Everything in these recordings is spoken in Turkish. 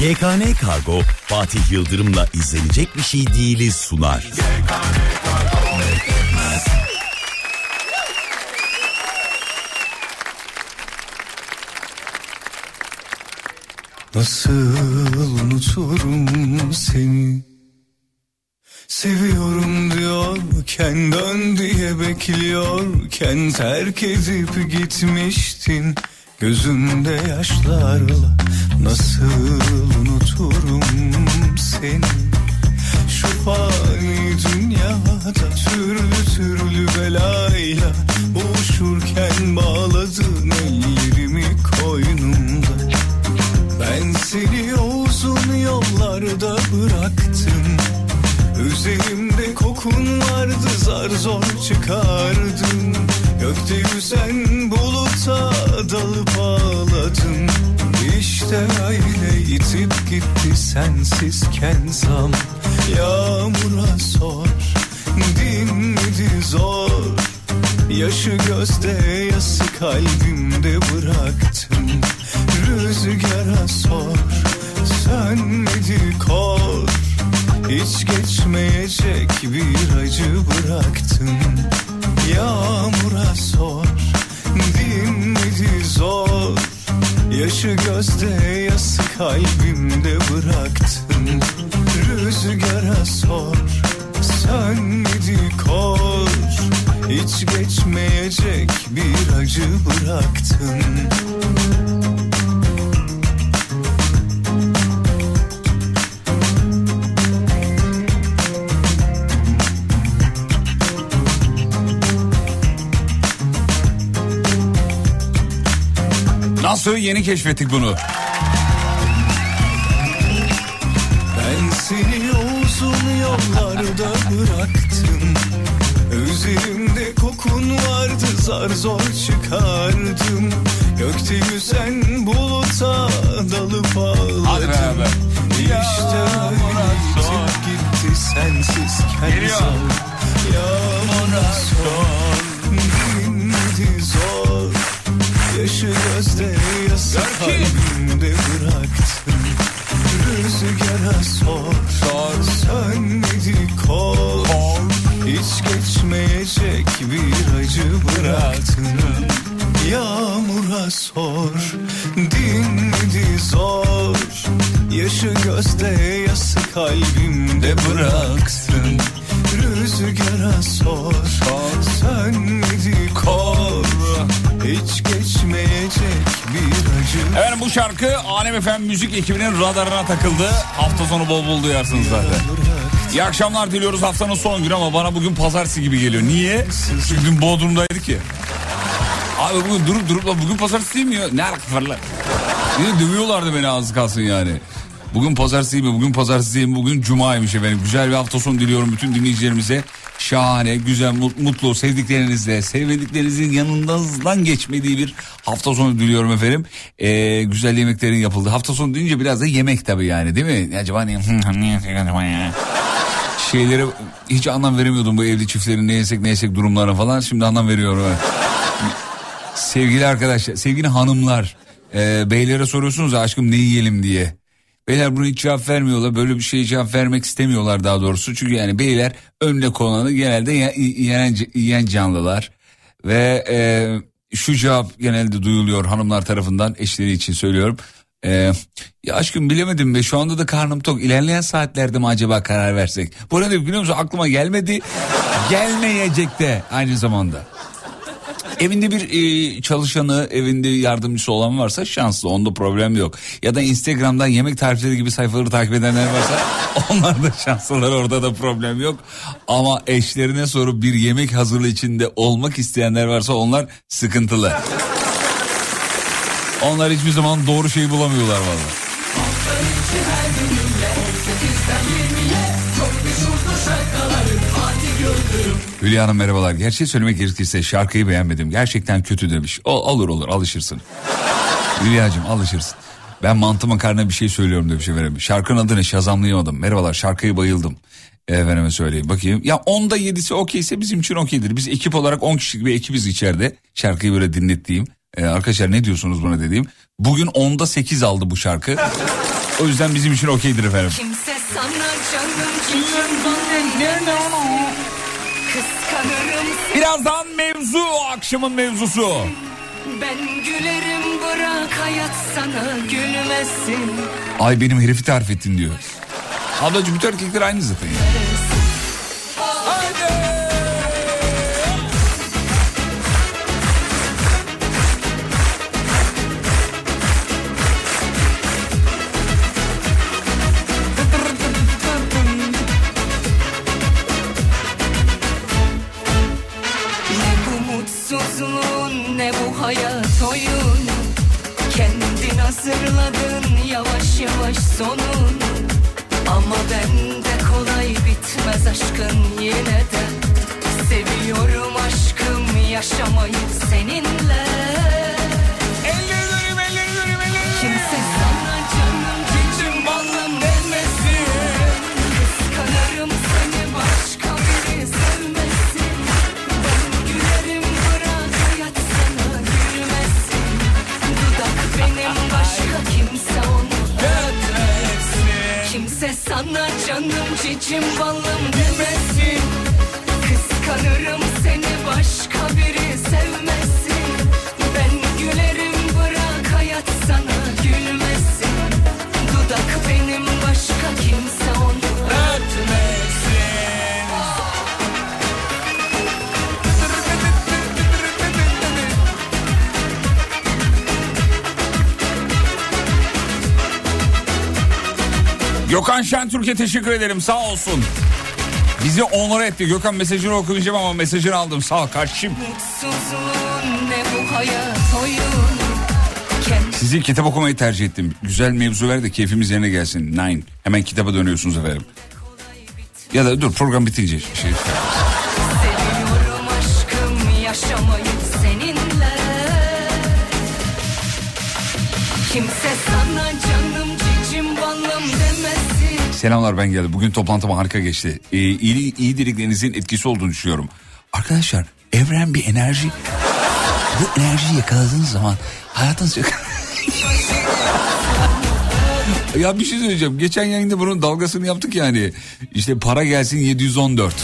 GKN Kargo Fatih Yıldırım'la izlenecek bir şey değiliz sunar. Nasıl unuturum seni Seviyorum diyorken dön diye bekliyorken terk edip gitmiştin Gözümde yaşlarla nasıl unuturum seni? Şu fani dünyada türlü türlü belayla Boğuşurken bağladın ellerimi koynumda. Ben seni uzun yollarda bıraktım Üzerimde kokun vardı zar zor çıkardım. Gökte yüzen buluta dalıp ağladım. İşte öyle itip gitti sensizken zam. Yağmura sor dinmedi zor? Yaşı gözde yası kalbimde bıraktım. Rüzgara sor sönmedi kor hiç geçmeyecek bir acı bıraktın. Yağmura sor dinmedi zor? Yaşı gözde yası kalbimde bıraktın. Rüzgara sor sönmedi kor? Hiç geçmeyecek bir acı bıraktın Nasıl yeni keşfettik bunu? Ben seni uzun yollarda bıraktım. Üzerimde kokun vardı zar zor çıkardım. Gökte yüzen buluta dalıp ağladım. İşte öyle gitti sensiz Geliyor. Yağmura sor dinmedi zor Yaşı gözde yası kalbimde bıraktım Rüzgara sor, sor. Sönmedi kor. Hiç geçmeyecek bir acı bıraktın Yağmura sor Dinmedi zor Yaşı gözde yası kalbimde bıraktın Rüzgara sor, sor. Sönmedi kor Hiç geçmeyecek bir acı Efendim bu şarkı Alem FM müzik ekibinin radarına takıldı. Hafta sonu bol bol duyarsınız zaten. İyi akşamlar diliyoruz haftanın son günü ama bana bugün pazartesi gibi geliyor. Niye? Çünkü dün Bodrum'daydık ya. Abi bugün durup durup bugün pazartesi değil mi ya? Ne lan? Yine dövüyorlardı beni az kalsın yani. Bugün pazartesi mi? Bugün pazartesi değil mi? Bugün cumaymış efendim. Güzel bir hafta sonu diliyorum bütün dinleyicilerimize. Şahane, güzel, mut- mutlu, sevdiklerinizle, sevmediklerinizin yanından geçmediği bir hafta sonu diliyorum efendim. Ee, güzel yemeklerin yapıldığı. Hafta sonu deyince biraz da yemek tabii yani değil mi? Acaba ne? Şeylere hiç anlam veremiyordum bu evli çiftlerin ne yesek ne yesek durumlarına falan. Şimdi anlam veriyorum. Sevgili arkadaşlar, sevgili hanımlar, e, beylere soruyorsunuz aşkım ne yiyelim diye. Beyler bunu hiç cevap vermiyorlar. Böyle bir şeye cevap vermek istemiyorlar daha doğrusu. Çünkü yani beyler önüne konanı genelde ye- yiyen, yiyen canlılar. Ve e, şu cevap genelde duyuluyor hanımlar tarafından eşleri için söylüyorum. E, ya aşkım bilemedim be şu anda da karnım tok. İlerleyen saatlerde mi acaba karar versek? Bu arada biliyor musun aklıma gelmedi. Gelmeyecek de aynı zamanda. Evinde bir e, çalışanı, evinde yardımcısı olan varsa şanslı. Onda problem yok. Ya da Instagram'dan yemek tarifleri gibi sayfaları takip edenler varsa onlar da şanslılar. Orada da problem yok. Ama eşlerine sorup bir yemek hazırlığı içinde olmak isteyenler varsa onlar sıkıntılı. Onlar hiçbir zaman doğru şeyi bulamıyorlar vallahi. Hülya Hanım merhabalar. Gerçeği söylemek gerekirse şarkıyı beğenmedim. Gerçekten kötü demiş. O, olur olur alışırsın. Hülya'cığım alışırsın. Ben mantı makarna bir şey söylüyorum demiş efendim. Şarkının adı ne şazamlayamadım. Merhabalar şarkıyı bayıldım. Efendime söyleyeyim bakayım. Ya onda yedisi okeyse bizim için okeydir. Biz ekip olarak 10 kişilik bir ekibiz içeride. Şarkıyı böyle dinlettiğim. Ee, arkadaşlar ne diyorsunuz buna dediğim. Bugün onda 8 aldı bu şarkı. O yüzden bizim için okeydir efendim. Kimse sana canım cicim demesin. Birazdan mevzu akşamın mevzusu. Ben gülerim bırak hayat sana gülmesin. Ay benim herifi tarif ettin diyor. Ablacığım bütün erkekler aynı zaten ya. Şentürk'e teşekkür ederim sağ olsun. Bizi onur etti. Gökhan mesajını okumayacağım ama mesajını aldım. Sağ ol kardeşim. Sizi kitap okumayı tercih ettim. Güzel mevzu ver de keyfimiz yerine gelsin. Nine. Hemen kitaba dönüyorsunuz efendim. Ya da dur program bitince. Şey, seviyorum Selamlar ben geldim. Bugün toplantım harika geçti. Ee, iyi, iyi dileklerinizin etkisi olduğunu düşünüyorum. Arkadaşlar evren bir enerji. Bu enerjiyi yakaladığınız zaman hayatınız... ya bir şey söyleyeceğim. Geçen yayında bunun dalgasını yaptık yani. İşte para gelsin 714.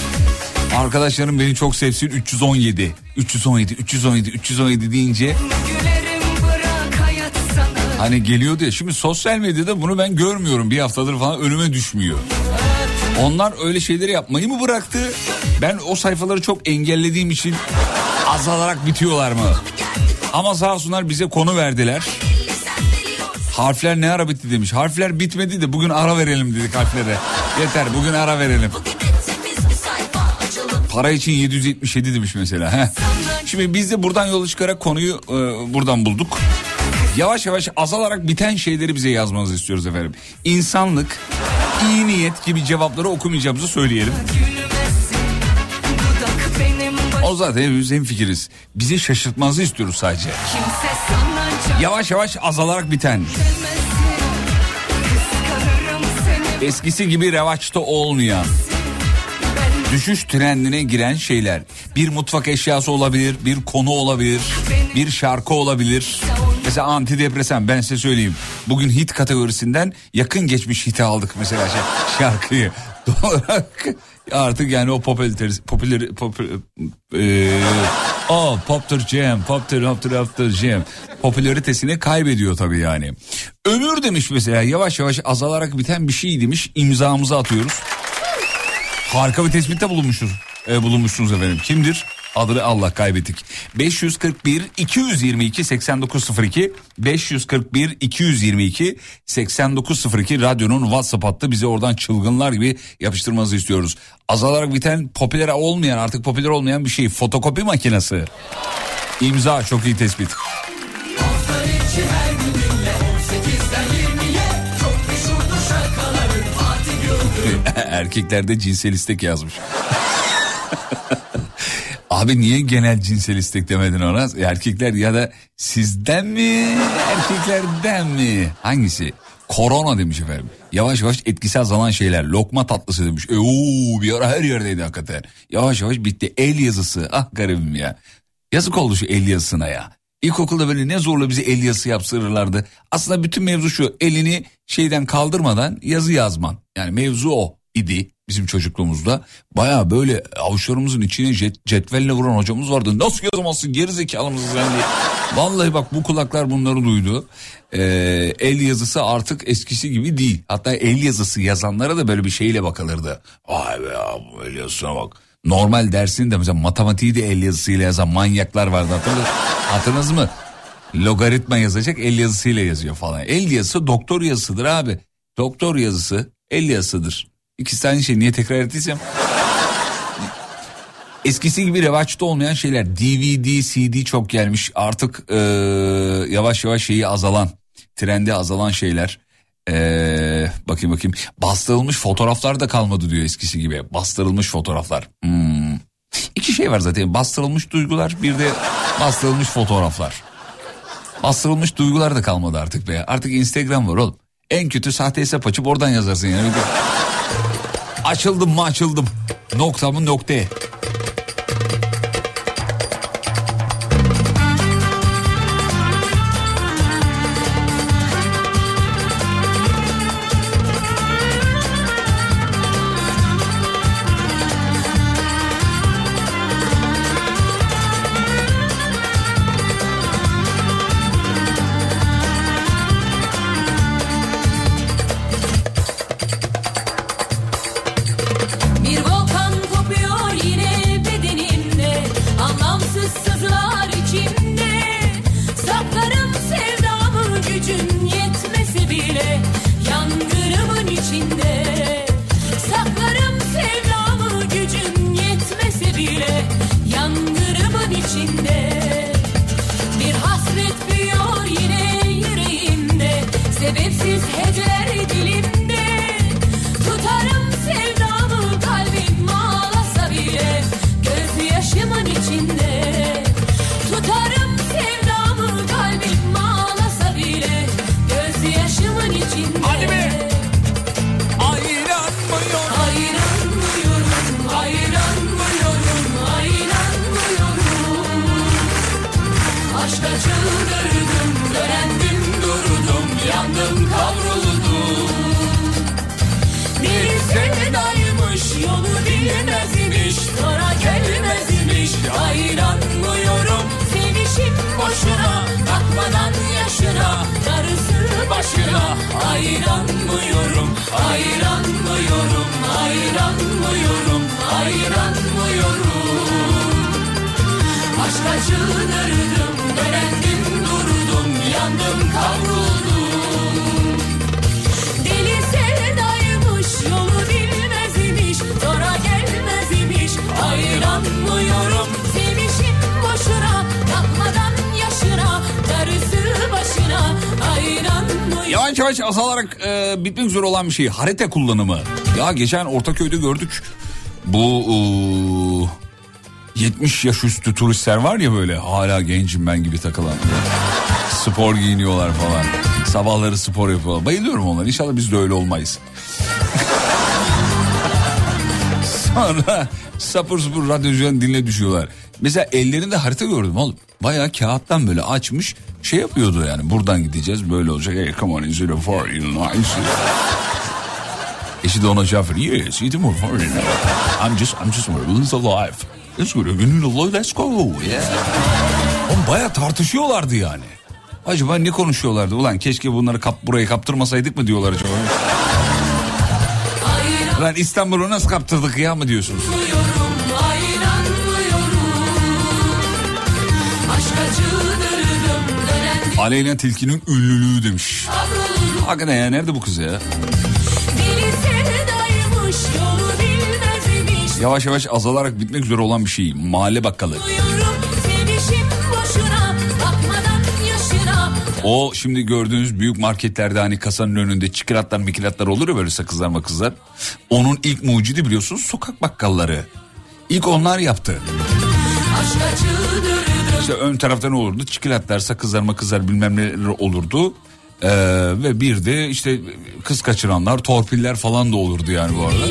Arkadaşlarım beni çok sevsin 317. 317, 317, 317 deyince hani geliyordu ya. Şimdi sosyal medyada bunu ben görmüyorum. Bir haftadır falan önüme düşmüyor. Onlar öyle şeyleri yapmayı mı bıraktı? Ben o sayfaları çok engellediğim için azalarak bitiyorlar mı? Ama sağ olsunlar bize konu verdiler. Harfler ne ara bitti demiş. Harfler bitmedi de bugün ara verelim dedik harflere. Yeter bugün ara verelim. Para için 777 demiş mesela. Şimdi biz de buradan yola çıkarak konuyu e, buradan bulduk. Yavaş yavaş azalarak biten şeyleri bize yazmanızı istiyoruz efendim. İnsanlık, iyi niyet gibi cevapları okumayacağımızı söyleyelim. O zaten hepimiz hemfikiriz. Bizi şaşırtmanızı istiyoruz sadece. Yavaş yavaş azalarak biten, eskisi gibi revaçta olmayan, düşüş trendine giren şeyler. Bir mutfak eşyası olabilir, bir konu olabilir, bir şarkı olabilir. Mesela antidepresan ben size söyleyeyim. Bugün hit kategorisinden yakın geçmiş hiti aldık mesela şey, şarkıyı. Artık yani o popülaritesi popüler popüler eee, o poptur jam poptur poptur poptur jam popülaritesini kaybediyor tabii yani. Ömür demiş mesela yavaş yavaş azalarak biten bir şey demiş imzamızı atıyoruz. Harika bir tespitte bulunmuşuz. E, bulunmuşsunuz efendim. Kimdir? Adını Allah kaybettik. 541 222 8902 541 222 8902 radyonun WhatsApp hattı bize oradan çılgınlar gibi yapıştırmanızı istiyoruz. Azalarak biten popüler olmayan artık popüler olmayan bir şey fotokopi makinesi. İmza çok iyi tespit. Erkeklerde cinsel istek yazmış. Abi niye genel cinsel istek demedin ona? Erkekler ya da sizden mi erkeklerden mi? Hangisi? Korona demiş efendim. Yavaş yavaş etkisi azalan şeyler. Lokma tatlısı demiş. E, oo, bir ara her yerdeydi hakikaten. Yavaş yavaş bitti. El yazısı. Ah garibim ya. Yazık oldu şu el yazısına ya. İlkokulda böyle ne zorla bizi el yazısı yaptırırlardı. Aslında bütün mevzu şu elini şeyden kaldırmadan yazı yazman. Yani mevzu o idi bizim çocukluğumuzda. Baya böyle avuçlarımızın içine jet, cetvelle vuran hocamız vardı. Nasıl yazamazsın geri zekalı mısın sen diye. Vallahi bak bu kulaklar bunları duydu. Ee, el yazısı artık eskisi gibi değil. Hatta el yazısı yazanlara da böyle bir şeyle bakılırdı. Vay be ya bu el yazısına bak. Normal dersinde mesela matematiği de el yazısıyla yazan manyaklar vardı hatırladınız, hatırladınız mı? Logaritma yazacak el yazısıyla yazıyor falan. El yazısı doktor yazısıdır abi. Doktor yazısı el yazısıdır. İkisi aynı şey niye tekrar ettiysem. Eskisi gibi revaçta olmayan şeyler DVD, CD çok gelmiş artık ee, yavaş yavaş şeyi azalan trendi azalan şeyler. Ee, bakayım bakayım bastırılmış fotoğraflar da kalmadı diyor eskisi gibi bastırılmış fotoğraflar. Hmm. İki şey var zaten bastırılmış duygular bir de bastırılmış fotoğraflar. Bastırılmış duygular da kalmadı artık be artık Instagram var oğlum. En kötü sahte hesap açıp oradan yazarsın yani. Açıldım mı açıldım. Nokta mı nokta. Yavaş yavaş azalarak e, bitmek üzere olan bir şey. Harita kullanımı. Ya geçen Ortaköy'de gördük. Bu e, 70 yaş üstü turistler var ya böyle hala gencim ben gibi takılan. Spor giyiniyorlar falan. Sabahları spor yapıyorlar. Bayılıyorum onlara. İnşallah biz de öyle olmayız. Sonra sapır sapır radyocuların diline düşüyorlar. Mesela ellerinde harita gördüm oğlum. Bayağı kağıttan böyle açmış şey yapıyordu yani. Buradan gideceğiz böyle olacak. Hey come on is it a for Illinois? Eşi de ona cevap veriyor. Yes, it is more for Illinois. I'm just, I'm just living alive. Let's go. Let's go. Yeah. Oğlum bayağı tartışıyorlardı yani. Acaba ne konuşuyorlardı? Ulan keşke bunları kap, burayı kaptırmasaydık mı diyorlar acaba? Lan İstanbul'u nasıl kaptırdık ya mı diyorsunuz? Aleyna Tilki'nin ünlülüğü demiş. Hakikaten ya nerede bu kız ya? Yavaş yavaş azalarak bitmek üzere olan bir şey. Mahalle bakkalı. Duyuyorum O şimdi gördüğünüz büyük marketlerde hani kasanın önünde çikolatlar mikilatlar olur ya böyle sakızlar makızlar. Onun ilk mucidi biliyorsunuz sokak bakkalları. İlk onlar yaptı. İşte ön tarafta ne olurdu? Çikolatlar, sakızlar makızlar bilmem neler olurdu. Ee, ve bir de işte kız kaçıranlar, torpiller falan da olurdu yani bu arada.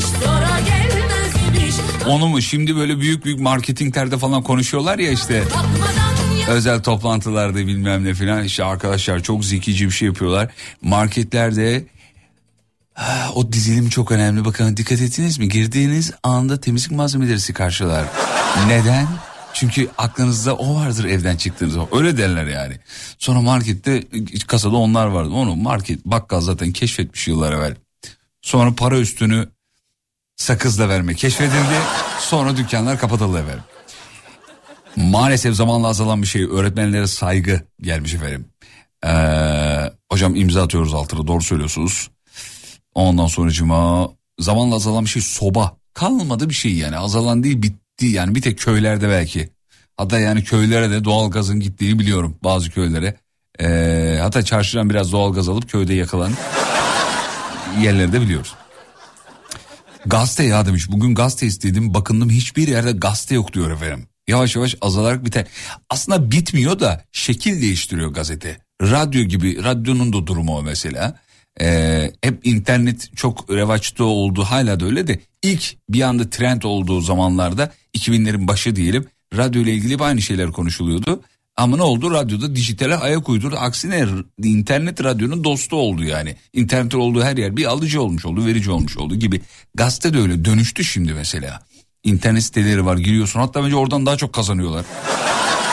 Onu mu şimdi böyle büyük büyük marketinglerde falan konuşuyorlar ya işte. Bakmadan Özel toplantılarda bilmem ne filan işte arkadaşlar çok zekice bir şey yapıyorlar. Marketlerde Ha, o dizilim çok önemli. Bakın dikkat ettiniz mi? Girdiğiniz anda temizlik malzemeleri karşılar. Neden? Çünkü aklınızda o vardır evden çıktığınız zaman. Öyle derler yani. Sonra markette kasada onlar vardı. Onu market bakkal zaten keşfetmiş yıllar evvel. Sonra para üstünü sakızla verme keşfedildi. Sonra dükkanlar kapatıldı efendim. Maalesef zamanla azalan bir şey. Öğretmenlere saygı gelmiş efendim. Ee, hocam imza atıyoruz altına doğru söylüyorsunuz. Ondan sonra cuma zamanla azalan bir şey soba. Kalmadı bir şey yani azalan değil bitti yani bir tek köylerde belki. Hatta yani köylere de doğalgazın gittiğini biliyorum bazı köylere. Ee, hatta çarşıdan biraz doğalgaz alıp köyde yakılan yerleri de biliyoruz. Gazete ya demiş. Bugün gazete istedim. Bakındım hiçbir yerde gazete yok diyor efendim. Yavaş yavaş azalarak biter. Aslında bitmiyor da şekil değiştiriyor gazete. Radyo gibi radyonun da durumu o mesela. Ee, hep internet çok revaçta oldu hala da öyle de ilk bir anda trend olduğu zamanlarda 2000'lerin başı diyelim radyo ile ilgili aynı şeyler konuşuluyordu. Ama ne oldu radyoda dijitale ayak uydurdu. Aksine internet radyonun dostu oldu yani. İnternet olduğu her yer bir alıcı olmuş oldu, verici olmuş oldu gibi. Gazete de öyle dönüştü şimdi mesela. İnternet siteleri var giriyorsun hatta bence oradan daha çok kazanıyorlar.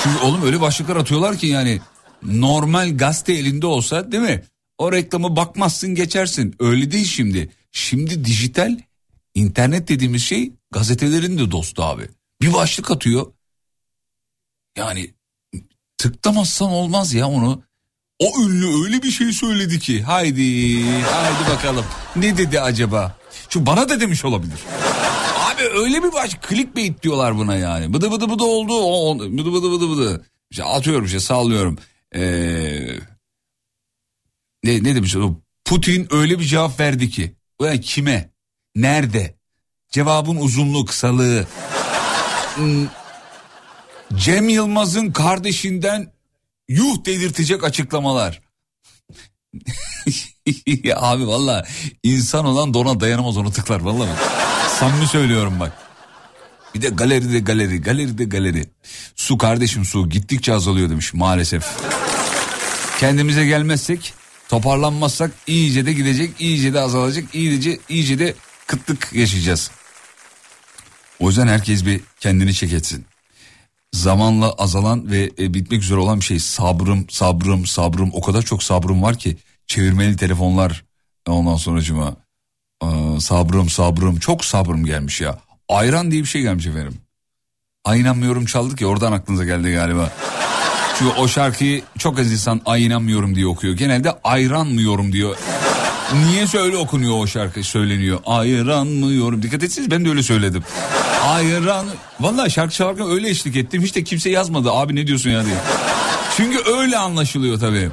Çünkü oğlum öyle başlıklar atıyorlar ki yani normal gazete elinde olsa değil mi? O reklamı bakmazsın geçersin. Öyle değil şimdi. Şimdi dijital internet dediğimiz şey gazetelerin de dostu abi. Bir başlık atıyor. Yani tıklamazsan olmaz ya onu. O ünlü öyle bir şey söyledi ki. Haydi, haydi bakalım. Ne dedi acaba? Şu bana da demiş olabilir. Abi öyle bir baş clickbait diyorlar buna yani. Bıdı bıdı bıdı oldu. O, bıdı bıdı bıdı bıdı. İşte atıyorum işte sallıyorum. Ee, ne, ne demiş o? Putin öyle bir cevap verdi ki. Ulan kime? Nerede? Cevabın uzunluğu kısalığı. Hmm, Cem Yılmaz'ın kardeşinden yuh dedirtecek açıklamalar. abi valla insan olan dona dayanamaz onu tıklar valla. Samimi söylüyorum bak. Bir de galeride galeri, galeride galeri. Su kardeşim su gittikçe azalıyor demiş maalesef. Kendimize gelmezsek, toparlanmazsak iyice de gidecek, iyice de azalacak, iyice iyice de kıtlık yaşayacağız. O yüzden herkes bir kendini çek etsin. Zamanla azalan ve e, bitmek üzere olan bir şey sabrım, sabrım, sabrım. O kadar çok sabrım var ki çevirmeli telefonlar ondan sonra cuma sabrım, sabrım, çok sabrım gelmiş ya. Ayran diye bir şey gelmiş efendim. Ay inanmıyorum çaldık ya oradan aklınıza geldi galiba. Çünkü o şarkıyı çok az insan ay inanmıyorum diye okuyor. Genelde ayranmıyorum diyor. Niyeyse öyle okunuyor o şarkı söyleniyor. Ayranmıyorum. Dikkat etsiniz ben de öyle söyledim. Ayran. Vallahi şarkı çalarken öyle eşlik ettim. Hiç de kimse yazmadı abi ne diyorsun ya diye. Çünkü öyle anlaşılıyor tabii.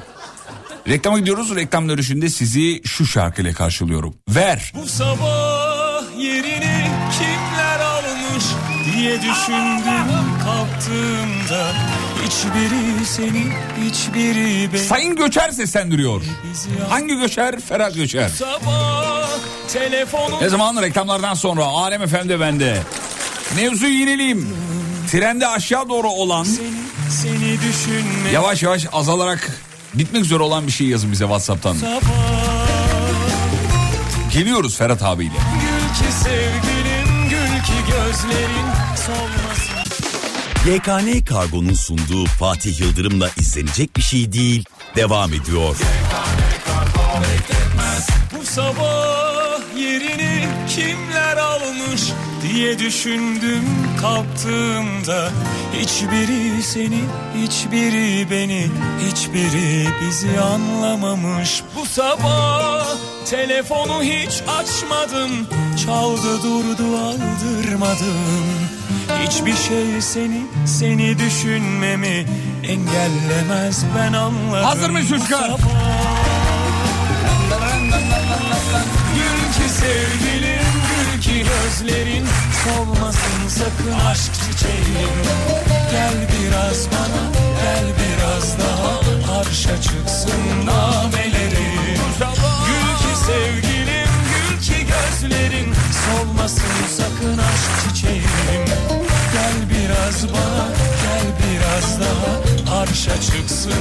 Reklama gidiyoruz. Reklam dönüşünde sizi şu şarkıyla karşılıyorum. Ver. Bu sabah yerini kimler almış diye düşündüm kalktığımda Hiçbiri seni hiçbiri beni Sayın Göçer seslendiriyor. Hangi Göçer? Ferhat Göçer. Sabah telefonu Ne zaman reklamlardan sonra Alem FM'de bende. Mevzu yineleyeyim. Trende aşağı doğru olan seni, seni yavaş yavaş azalarak bitmek üzere olan bir şey yazın bize Whatsapp'tan. Sabah Geliyoruz Ferhat abiyle. gül ki sevgilim gül ki gözlerin solmasın YKN Kargo'nun sunduğu Fatih Yıldırım'la izlenecek bir şey değil devam ediyor. Bu sabah yerini kimler almış diye düşündüm kalktığımda Hiçbiri seni, hiçbiri beni, hiçbiri bizi anlamamış. Bu sabah telefonu hiç açmadım. Çaldı durdu aldırmadım. Hiçbir şey seni, seni düşünmemi engellemez ben anladım. Hazır mıyız çocuklar? Bu sabah Gül ki sevgilim gül ki gözlerin. Solmasın sakın aşk çiçeğim. Gel biraz bana gel biraz daha. Arşa çıksın namelerim. Gül ki sevgilim gül ki gözlerin. Solmasın sakın aşk çiçeğim. Gel biraz bana gel biraz daha. Arşa çıksın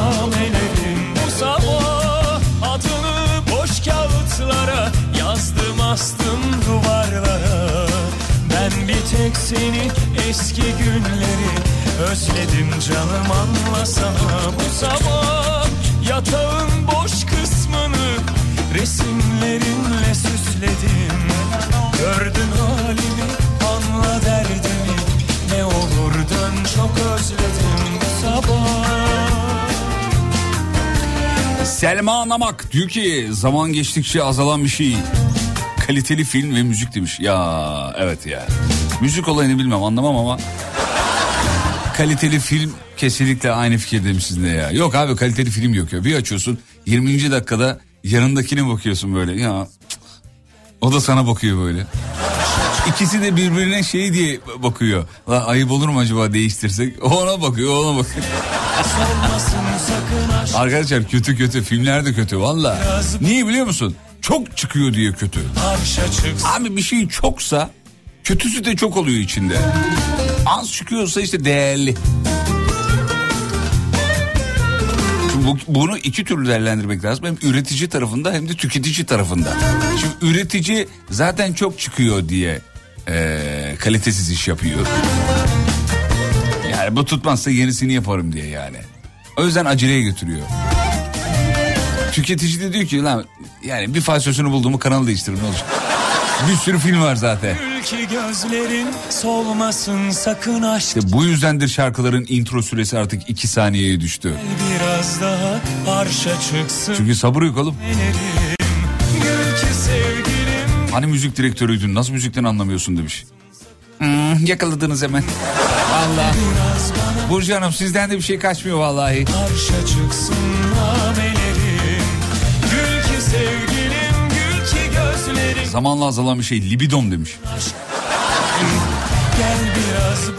amelerim Bu sabah adını boş kağıtlara astım duvarlara. Ben bir tek seni eski günleri Özledim canım anlasana. Bu sabah Yatağın boş kısmını Resimlerinle süsledim. Gördün halimi anla derdimi. Ne olur dön çok özledim. Bu sabah Selma Namak diyor ki zaman geçtikçe azalan bir şey. Kaliteli film ve müzik demiş. Ya evet ya. Müzik olayını bilmem anlamam ama kaliteli film kesinlikle aynı fikirdeyim sizinle ya. Yok abi kaliteli film yok ya. Bir açıyorsun 20. dakikada yanındakine bakıyorsun böyle ya. O da sana bakıyor böyle. İkisi de birbirine şey diye bakıyor. La ayıp olur mu acaba değiştirsek? Ona bakıyor, ona bakıyor. Arkadaşlar kötü kötü filmler de kötü valla. Niye biliyor musun? Çok çıkıyor diye kötü. Abi bir şey çoksa kötüsü de çok oluyor içinde. Az çıkıyorsa işte değerli. Bu- bunu iki türlü değerlendirmek lazım. Hem üretici tarafında hem de tüketici tarafında. Şimdi üretici zaten çok çıkıyor diye eee, kalitesiz iş yapıyor. Yani bu tutmazsa yenisini yaparım diye yani. O yüzden aceleye götürüyor. Tüketici de diyor ki lan yani bir falsosunu bulduğumu kanal değiştiririm ne olacak? Bir sürü film var zaten. Ülke gözlerin solmasın sakın aşk İşte bu yüzdendir şarkıların intro süresi artık iki saniyeye düştü. Biraz daha arşa çıksın Çünkü sabır yok oğlum. Sevgilim Hani müzik direktörüydün nasıl müzikten anlamıyorsun demiş. Hmm, yakaladınız hemen. Vallahi. Burcu Hanım sizden de bir şey kaçmıyor vallahi. Arşa çıksın namelerim Gül ki sevgilim Gül ki gözlerim Zamanla azalan bir şey libidom demiş.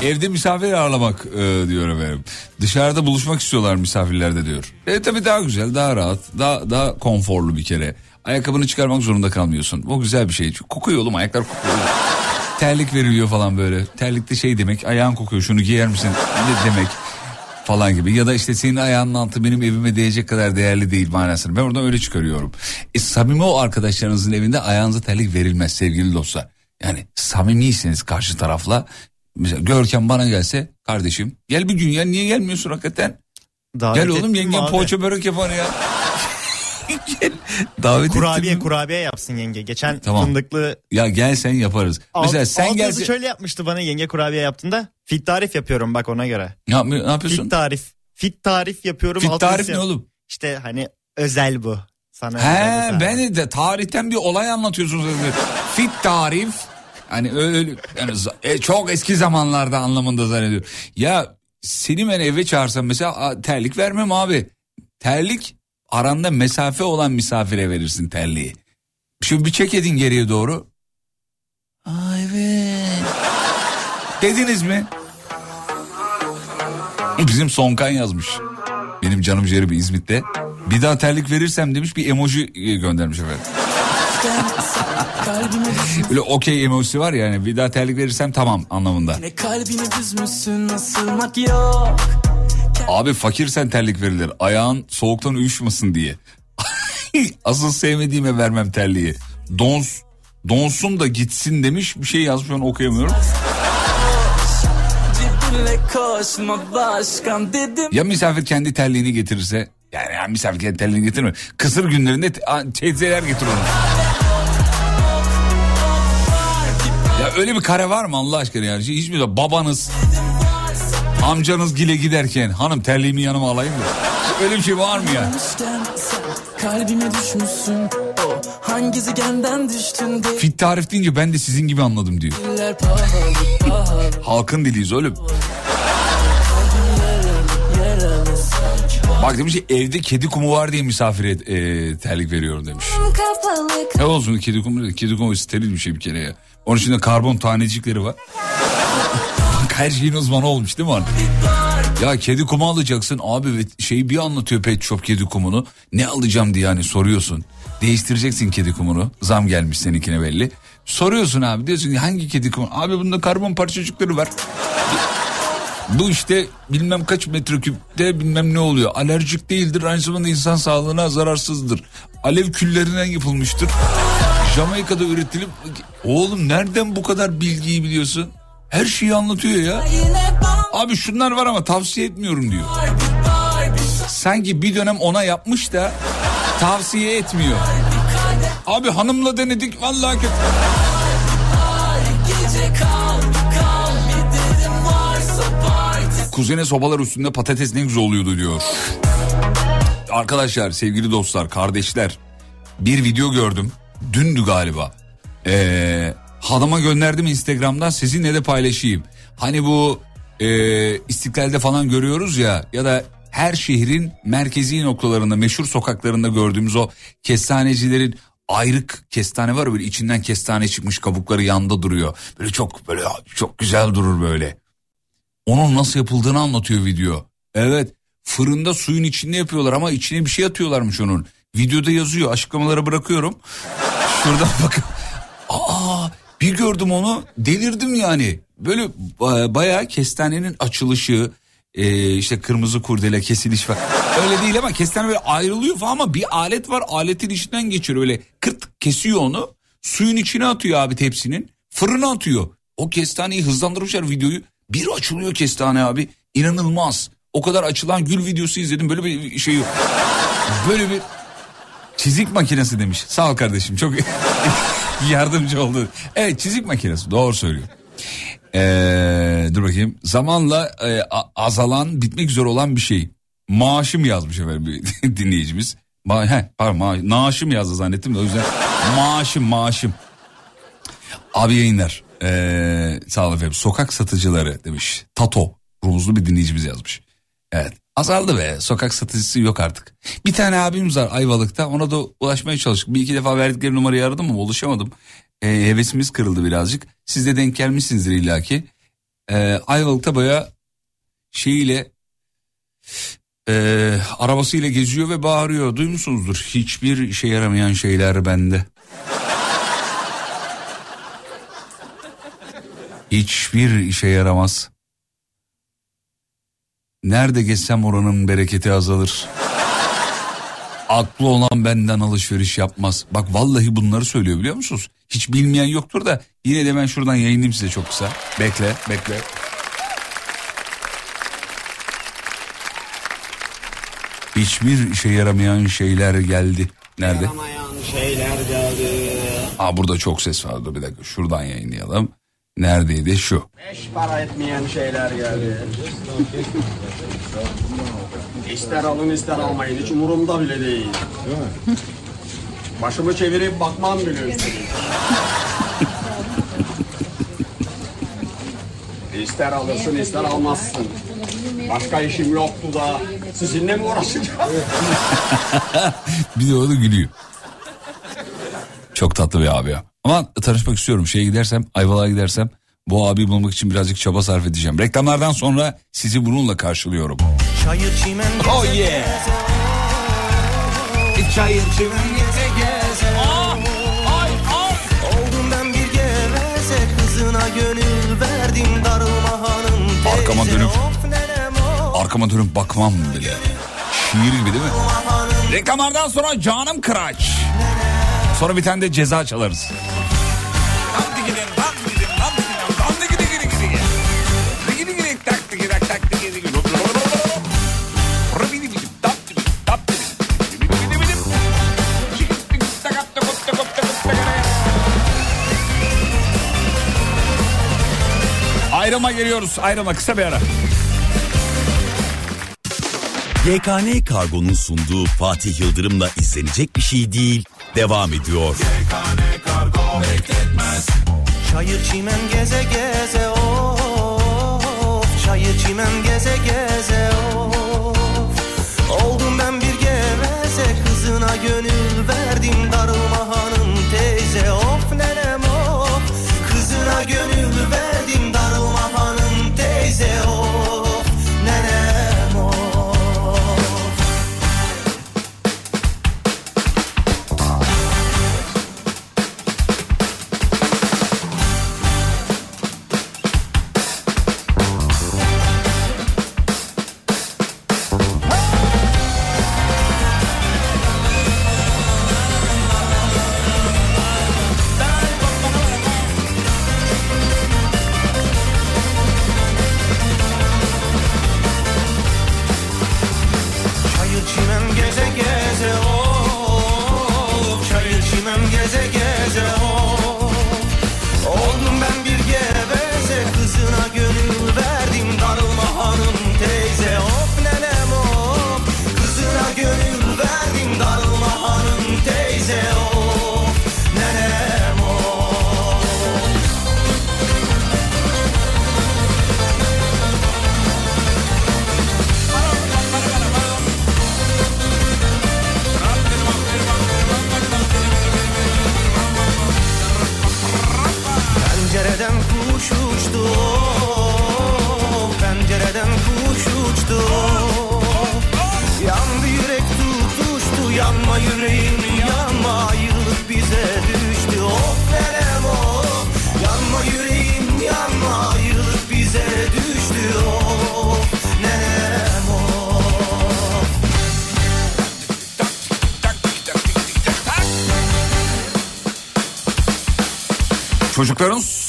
Evde misafir ağırlamak e, diyor efendim. Dışarıda buluşmak istiyorlar misafirler de diyor. E tabii daha güzel, daha rahat, daha daha konforlu bir kere. Ayakkabını çıkarmak zorunda kalmıyorsun. O güzel bir şey. Kokuyor oğlum ayaklar kokuyor. Terlik veriliyor falan böyle. Terlikte şey demek ayağın kokuyor şunu giyer misin ne demek falan gibi. Ya da işte senin ayağının altı benim evime değecek kadar değerli değil manasını. Ben oradan öyle çıkarıyorum. E, samimi o arkadaşlarınızın evinde ayağınıza terlik verilmez sevgili dostlar. Yani samimiyseniz karşı tarafla. Mesela Görkem bana gelse kardeşim gel bir gün ya niye gelmiyorsun hakikaten? Davet gel oğlum yengem abi. poğaça börek yapar ya. gel. Davet Kurabiye ettim. kurabiye yapsın yenge. Geçen Tamam. fındıklı Ya gel sen yaparız. alt, Mesela sen alt gelse şöyle yapmıştı bana yenge kurabiye yaptığında. Fit tarif yapıyorum bak ona göre. ne, ne yapıyorsun? Fit tarif. Fit tarif yapıyorum. Fit tarif ne oğlum? İşte hani özel bu. Sana He ben de tarihten bir olay anlatıyorsunuz. Fit tarif. Hani öyle yani e, çok eski zamanlarda anlamında zannediyorum. Ya seni ben eve çağırsam mesela terlik vermem abi. Terlik aranda mesafe olan misafire verirsin terliği. Şimdi bir çek edin geriye doğru. Ay evet. Dediniz mi? Bizim Sonkan yazmış. Benim canım ciğerim İzmit'te. Bir daha terlik verirsem demiş bir emoji e, göndermiş efendim. kalbimi Öyle okey emojisi var ya yani bir daha terlik verirsem tamam anlamında. Ne kalbini üzmüşsün asılmak yok Abi fakirsen terlik verilir. Ayağın soğuktan uyuşmasın diye. Asıl sevmediğime vermem terliği. Dons, donsun da gitsin demiş bir şey yazmış onu okuyamıyorum. Ya misafir kendi terliğini getirirse yani ya misafir kendi terliğini getirme. Kısır günlerinde teyzeler getir onu. Ya öyle bir kare var mı Allah aşkına yani? Hiç mi de babanız, amcanız gile giderken hanım terliğimi yanıma alayım da. Öyle bir şey var mı ya? Kalbime düşmüşsün o Hangisi genden düştün Fit tarif deyince ben de sizin gibi anladım diyor. Halkın diliyiz oğlum. Bak demiş ki evde kedi kumu var diye misafire e, terlik veriyorum demiş. Ne olsun kedi kumu kedi kumu steril bir şey bir kere ya. Onun içinde karbon tanecikleri var. Her şeyin uzmanı olmuş değil mi hanım? Ya kedi kumu alacaksın abi ve şeyi bir anlatıyor pet shop kedi kumunu. Ne alacağım diye hani soruyorsun. Değiştireceksin kedi kumunu. Zam gelmiş seninkine belli. Soruyorsun abi diyorsun ki hangi kedi kumu? Abi bunda karbon parçacıkları var. Bu işte bilmem kaç metreküpte bilmem ne oluyor. Alerjik değildir aynı zamanda insan sağlığına zararsızdır. Alev küllerinden yapılmıştır. Jamaika'da üretilip oğlum nereden bu kadar bilgiyi biliyorsun? Her şeyi anlatıyor ya. Abi şunlar var ama tavsiye etmiyorum diyor. Sanki bir dönem ona yapmış da tavsiye etmiyor. Abi hanımla denedik vallahi kötü. Kuzene sobalar üstünde patates ne güzel oluyordu diyor. Arkadaşlar, sevgili dostlar, kardeşler. Bir video gördüm. Dündü galiba. Ee, hanıma gönderdim Instagram'dan sizinle de paylaşayım. Hani bu e, istiklalde falan görüyoruz ya ya da her şehrin merkezi noktalarında meşhur sokaklarında gördüğümüz o kestanecilerin ayrık kestane var böyle içinden kestane çıkmış kabukları yanda duruyor. Böyle çok böyle çok güzel durur böyle. Onun nasıl yapıldığını anlatıyor video. Evet fırında suyun içinde yapıyorlar ama içine bir şey atıyorlarmış onun. Videoda yazıyor açıklamalara bırakıyorum. Şuradan bakın. Aa bir gördüm onu delirdim yani. Böyle ba- bayağı kestanenin açılışı e, işte kırmızı kurdele kesiliş falan. Öyle değil ama kestane böyle ayrılıyor falan ama bir alet var aletin içinden geçiyor öyle kırt kesiyor onu. Suyun içine atıyor abi tepsinin fırına atıyor. O kestaneyi hızlandırmışlar videoyu. Bir açılıyor kestane abi inanılmaz. O kadar açılan gül videosu izledim böyle bir şey yok. Böyle bir çizik makinesi demiş. Sağ ol kardeşim çok yardımcı oldu. Evet çizik makinesi doğru söylüyor. Ee, dur bakayım. Zamanla e, azalan, bitmek üzere olan bir şey. Maaşım yazmış efendim bir dinleyicimiz. Ma he, pardon, ma- naaşım yazdı zannettim de o yüzden maaşım maaşım. Abi yayınlar. Ee, sağ olun efendim. Sokak satıcıları demiş. Tato. Rumuzlu bir dinleyicimiz yazmış. Evet. Azaldı be. Sokak satıcısı yok artık. Bir tane abimiz var Ayvalık'ta. Ona da ulaşmaya çalıştık. Bir iki defa verdikleri numarayı aradım ama ulaşamadım. Ee, hevesimiz kırıldı birazcık. Siz de denk gelmişsinizdir illaki. Ee, Ayvalık'ta baya şeyiyle e, arabasıyla geziyor ve bağırıyor. Duymuşsunuzdur. Hiçbir işe yaramayan şeyler bende. Hiçbir işe yaramaz. Nerede geçsem oranın bereketi azalır. Aklı olan benden alışveriş yapmaz. Bak vallahi bunları söylüyor biliyor musunuz? Hiç bilmeyen yoktur da yine de ben şuradan yayınlayayım size çok kısa. Bekle, bekle. Hiçbir işe yaramayan şeyler geldi. Nerede? Yaramayan şeyler geldi. Aa burada çok ses vardı bir dakika şuradan yayınlayalım. Neredeydi şu. Beş para etmeyen şeyler geldi. İster alın ister almayın hiç umurumda bile değil. Başımı çevirip bakmam bile üstelik. İster alırsın ister almazsın. Başka işim yoktu da sizinle mi uğraşacağım? Bir de o da gülüyor. Çok tatlı bir abi ya. Ama tanışmak istiyorum. Şeye gidersem, Ayvalık'a gidersem bu abi bulmak için birazcık çaba sarf edeceğim. Reklamlardan sonra sizi bununla karşılıyorum. Çayır çimen Oh yeah. Çayır çimen geze geze. Oldum ben bir geveze Kızına gönül verdim darılma hanım teyze. Arkama dönüp- Arkama dönüp bakmam bile. Şiir gibi değil mi? Reklamlardan sonra canım kıraç. Sonra bir tane de ceza çalarız. Ayrıma geliyoruz. Ayrıma kısa bir ara. YKN Kargo'nun sunduğu Fatih Yıldırım'la izlenecek bir şey değil. Devam ediyor. Çayır çimen geze geze of Çayır çimen geze geze of Oldum ben bir geveze Kızına gönül verdim darılma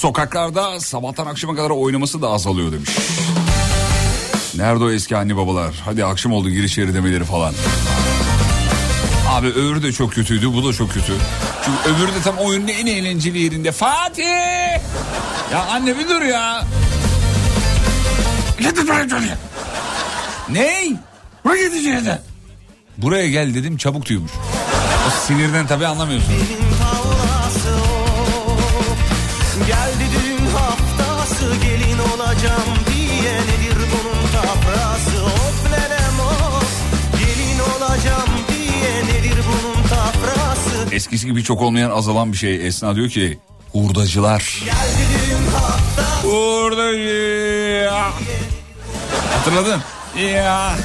sokaklarda sabahtan akşama kadar oynaması da azalıyor demiş. Nerede o eski anne babalar? Hadi akşam oldu gir içeri demeleri falan. Abi öbürü de çok kötüydü bu da çok kötü. Çünkü öbürü de tam oyunun en eğlenceli yerinde. Fatih! Ya anne bir dur ya. Ney? Buraya gideceğiz de. Buraya gel dedim çabuk diyormuş. O sinirden tabii anlamıyorsun. Eskisi gibi çok olmayan azalan bir şey. Esna diyor ki hurdacılar. Hurdacı. Hatırladın? Ya.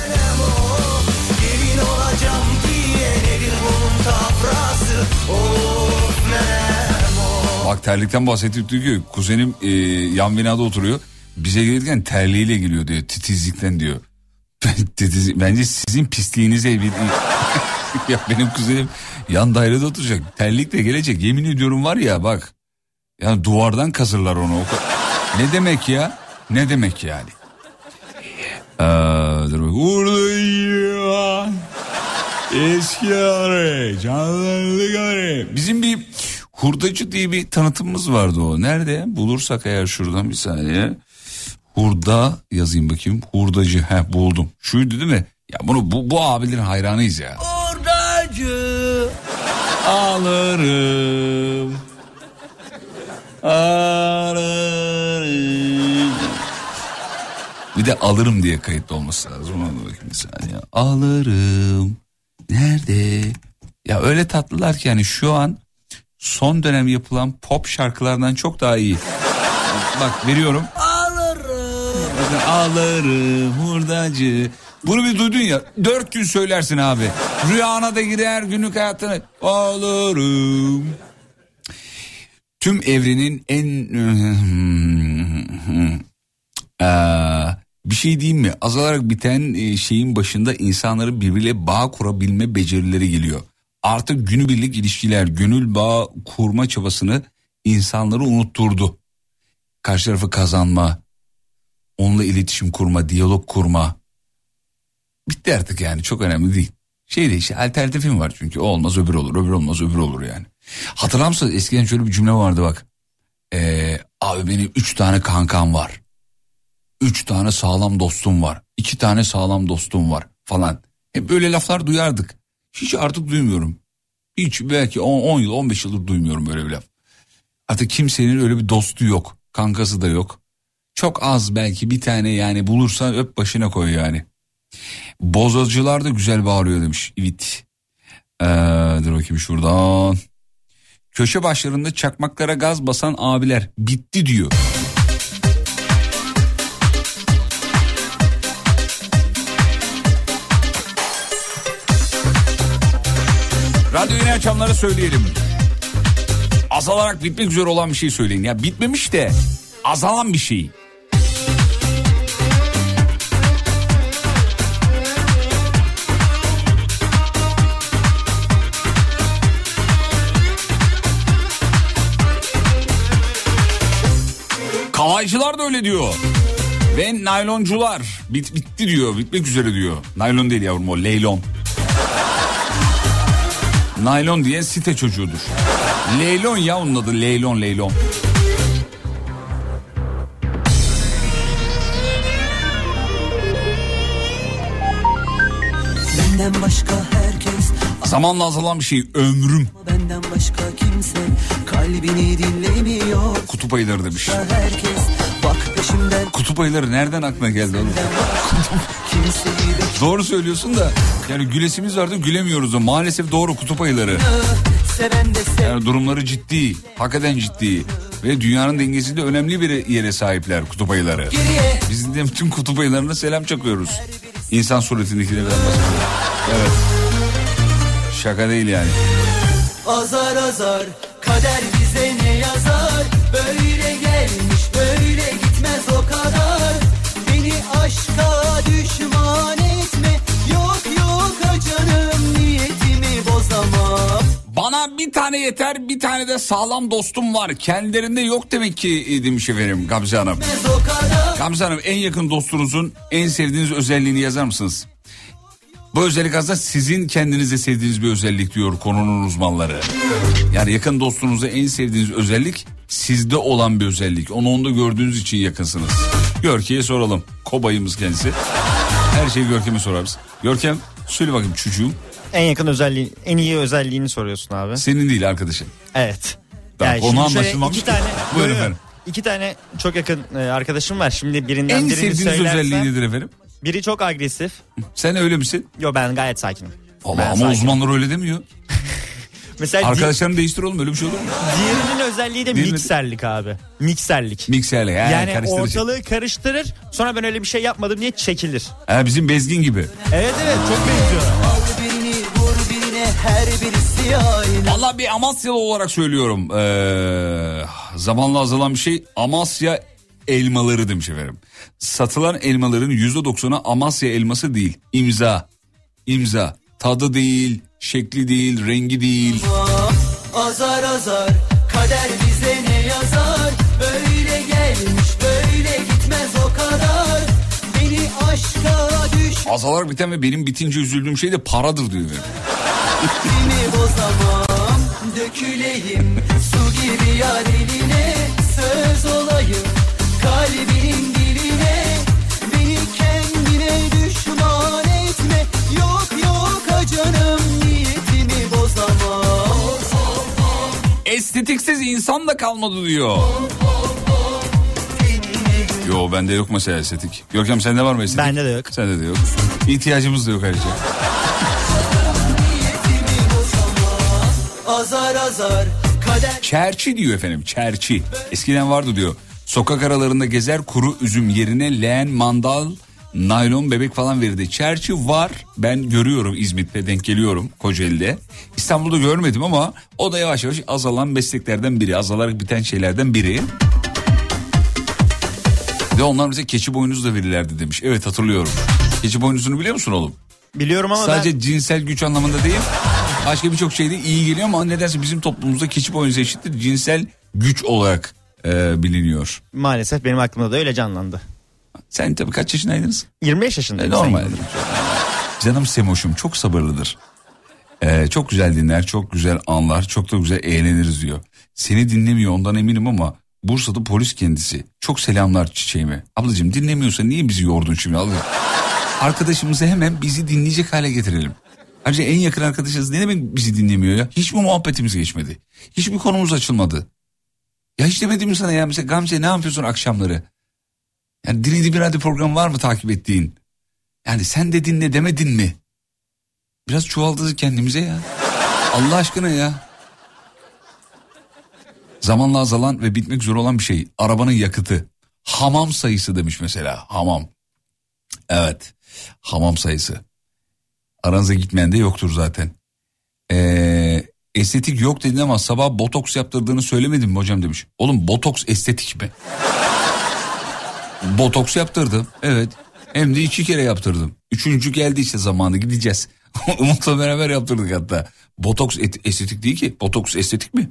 Bak terlikten bahsettik diyor ki kuzenim e, yan binada oturuyor. Bize gelirken terliğiyle geliyor diyor titizlikten diyor. Bence sizin pisliğinize bir... ya benim kuzenim yan dairede oturacak. Terlikle gelecek yemin ediyorum var ya bak. Yani duvardan kazırlar onu. Ne demek ya? Ne demek yani? Ee. Buradayım. Eski arı, canlandık arı. Bizim bir hurdacı diye bir tanıtımımız vardı o. Nerede? Bulursak eğer şuradan bir saniye. Hurda yazayım bakayım. Hurdacı. He buldum. Şuydu değil mi? Ya bunu bu, bu abilerin hayranıyız ya. Hurdacı Alırım. Alırım. Bir de alırım diye kayıtlı olması lazım. Ona bakayım bir saniye. Alırım. Nerede? Ya öyle tatlılar ki yani şu an son dönem yapılan pop şarkılardan çok daha iyi. Bak veriyorum. alırım Bakın alırım hurdacı. Bunu bir duydun ya dört gün söylersin abi. Rüyana da girer günlük hayatını. Alırım. Tüm evrenin en... Ee, bir şey diyeyim mi? Azalarak biten e, şeyin başında insanların birbiriyle bağ kurabilme becerileri geliyor. Artık günübirlik ilişkiler, gönül bağ kurma çabasını insanları unutturdu. Karşı tarafı kazanma, onunla iletişim kurma, diyalog kurma. Bitti artık yani çok önemli değil. Şey de işte alternatifim var çünkü o olmaz öbür olur, öbür olmaz öbür olur yani. Hatırlar eskiden şöyle bir cümle vardı bak. Ee, abi benim üç tane kankam var. Üç tane sağlam dostum var. iki tane sağlam dostum var falan. Hep böyle laflar duyardık. Hiç artık duymuyorum. Hiç belki 10 yıl 15 yıldır duymuyorum böyle bir laf. Artık kimsenin öyle bir dostu yok. Kankası da yok. Çok az belki bir tane yani bulursa öp başına koy yani. Bozacılar da güzel bağırıyor demiş. Evet. Ee, dur bakayım şuradan. Köşe başlarında çakmaklara gaz basan abiler bitti diyor. Radyo yeni açanlara söyleyelim. Azalarak bitmek üzere olan bir şey söyleyin. Ya bitmemiş de azalan bir şey. Kalaycılar da öyle diyor. Ve nayloncular bit, bitti diyor bitmek üzere diyor. Naylon değil yavrum o leylon. Naylon diye site çocuğudur. Leylon ya onun adı leylon leylon. Benden başka herkes Zamanla azalan bir şey ömrüm. Benden başka kimse kalbini dinlemiyor Kutup ayıları demiş. Herkes bak peşimden Kutup ayıları nereden aklına geldi oğlum? Doğru söylüyorsun da yani gülesimiz vardı gülemiyoruz da maalesef doğru kutup ayıları. Yani durumları ciddi, hakikaten ciddi ve dünyanın dengesinde önemli bir yere sahipler kutup ayıları. Biz de bütün kutup ayılarına selam çakıyoruz. İnsan suretindekilerden bahsediyorum. Evet. Şaka değil yani. Azar azar kader bize ne yazar Böyle gelmiş gitmez o kadar Beni aşka düşman etme Yok yok canım niyetimi bozamam Bana bir tane yeter bir tane de sağlam dostum var. Kendilerinde yok demek ki demiş efendim Gamze Hanım. Etmez Gamze Hanım en yakın dostunuzun en sevdiğiniz özelliğini yazar mısınız? Bu özellik aslında sizin kendinize sevdiğiniz bir özellik diyor konunun uzmanları. Yani yakın dostunuza en sevdiğiniz özellik sizde olan bir özellik. Onu onda gördüğünüz için yakınsınız. Görkem'e soralım. Kobayımız kendisi. Her şeyi Görkem'e sorarız. Görkem söyle bakayım çocuğum. En yakın özelliği, en iyi özelliğini soruyorsun abi. Senin değil arkadaşın. Evet. Konu şimdi şöyle anlaşılmamış iki ki. tane, Buyurun efendim. İki tane çok yakın e, arkadaşım var. Şimdi birinden En birini sevdiğiniz söylersem. özelliği nedir efendim? Biri çok agresif. Sen öyle misin? Yo ben gayet sakinim. Ben ama sakinim. uzmanlar öyle demiyor. Mesela di- Arkadaşlarını değiştir oğlum öyle bir şey olur mu? diğerinin özelliği de Değil mi? mikserlik abi. Mikserlik. Mikserle yani, yani ortalığı karıştırır sonra ben öyle bir şey yapmadım diye çekilir. Ha, bizim bezgin gibi. Evet evet çok benziyor. Valla bir Amasyalı olarak söylüyorum. Ee, zamanla azalan bir şey Amasya elmaları demiş efendim. Satılan elmaların yüzde doksanı Amasya elması değil. İmza. İmza. Tadı değil, şekli değil, rengi değil. Azar azar kader bize ne yazar Böyle gelmiş böyle gitmez o kadar Beni aşka Azalarak biten ve benim bitince üzüldüğüm şey de paradır diyor. düştüğümü bozamam Döküleyim su gibi yar eline Söz olayım kalbinin canım niyetimi bozamam Estetiksiz insan da kalmadı diyor. Yo bende yok mesela estetik. Görkem sende var mı estetik? Bende de yok. Sende de yok. İhtiyacımız da yok ayrıca. Azar azar kader Çerçi diyor efendim çerçi. Eskiden vardı diyor. Sokak aralarında gezer kuru üzüm yerine leğen, mandal, naylon bebek falan verirdi. Çerçi var ben görüyorum İzmit'te denk geliyorum Kocaeli'de. İstanbul'da görmedim ama o da yavaş yavaş azalan mesleklerden biri. Azalarak biten şeylerden biri. Ve onlar bize keçi boynuzu da verirlerdi demiş. Evet hatırlıyorum. Keçi boynuzunu biliyor musun oğlum? Biliyorum ama Sadece ben cinsel güç anlamında değil. Başka birçok şeyde iyi geliyor ama nedense bizim toplumumuzda keçi boynuzu eşittir cinsel güç olarak e, biliniyor. maalesef benim aklımda da öyle canlandı. Sen tabii kaç yaşındaydınız? 25 E, yaşındayım. normal. Canım Semoş'um çok sabırlıdır. E, çok güzel dinler, çok güzel anlar, çok da güzel eğleniriz diyor. Seni dinlemiyor ondan eminim ama Bursa'da polis kendisi. Çok selamlar çiçeğime. Ablacığım dinlemiyorsa niye bizi yordun şimdi? Ablacığım? Arkadaşımızı hemen bizi dinleyecek hale getirelim. Ayrıca en yakın arkadaşınız ne demek bizi dinlemiyor ya? Hiç mi muhabbetimiz geçmedi? Hiç mi konumuz açılmadı? Ya hiç demedim mi sana ya mesela Gamze ne yapıyorsun akşamları? Yani dinlediğin bir radyo programı var mı takip ettiğin? Yani sen de dinle demedin mi? Biraz çuvaldızı kendimize ya. Allah aşkına ya. Zamanla azalan ve bitmek zor olan bir şey. Arabanın yakıtı. Hamam sayısı demiş mesela. Hamam. Evet. Hamam sayısı. Aranıza gitmeyen de yoktur zaten. Ee, estetik yok dedin ama sabah botoks yaptırdığını söylemedim mi hocam demiş. Oğlum botoks estetik mi? Botoks yaptırdım. Evet. Hem de iki kere yaptırdım. Üçüncü geldi işte zamanı gideceğiz. Umut'la beraber yaptırdık hatta. Botoks et- estetik değil ki. Botoks estetik mi?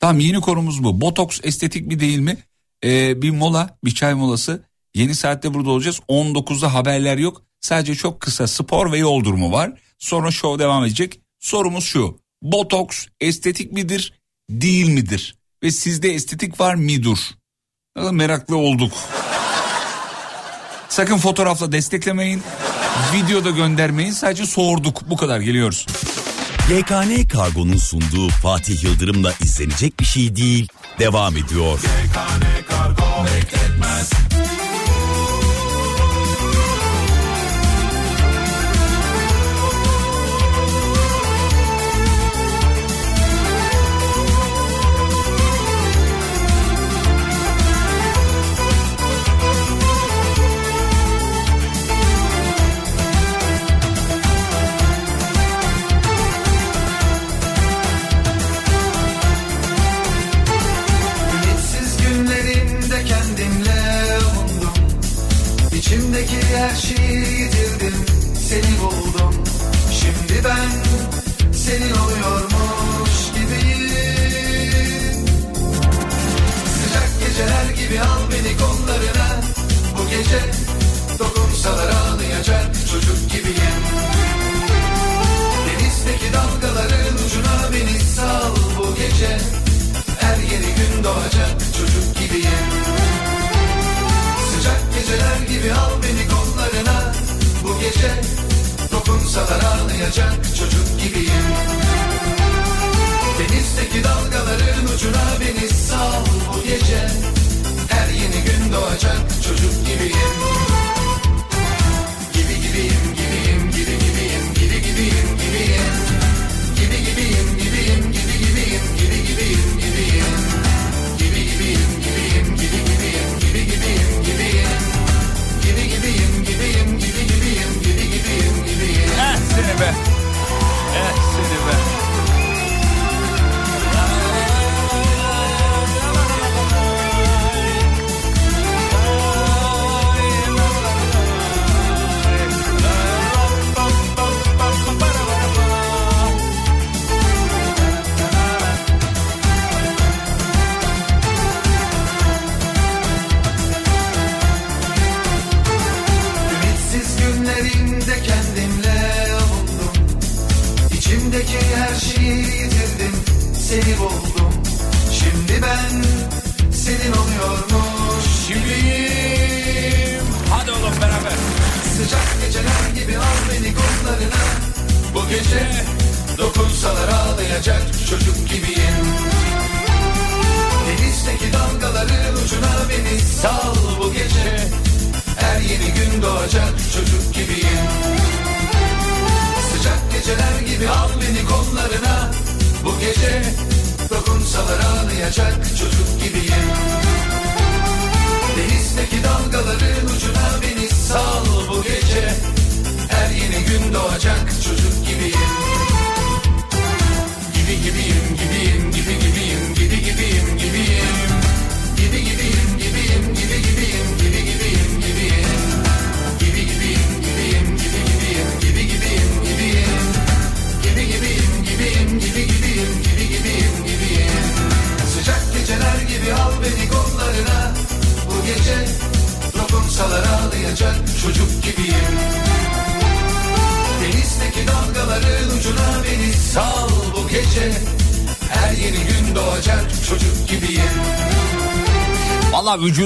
Tamam yeni konumuz bu. Botoks estetik mi değil mi? Ee, bir mola, bir çay molası. Yeni saatte burada olacağız. 19'da haberler yok. Sadece çok kısa spor ve yol durumu var. Sonra show devam edecek. Sorumuz şu. Botoks estetik midir, değil midir? Ve sizde estetik var mıdır? Meraklı olduk. Sakın fotoğrafla desteklemeyin. Videoda göndermeyin. Sadece sorduk. Bu kadar geliyoruz. YKN Kargo'nun sunduğu Fatih Yıldırım'la izlenecek bir şey değil. Devam ediyor. İçimdeki her şeyi yitirdim. Seni buldum. Şimdi ben senin oluyormuş gibiyim. Sıcak geceler gibi al beni kollarına. Bu gece dokunsalar ağlayacak çocuk gibiyim. Denizdeki dalgaların ucuna beni sal. Bu gece Her yeni gün doğacak gibi al beni kollarına. Bu gece dokunsalar ağlayacak çocuk gibiyim. Denizdeki dalgaların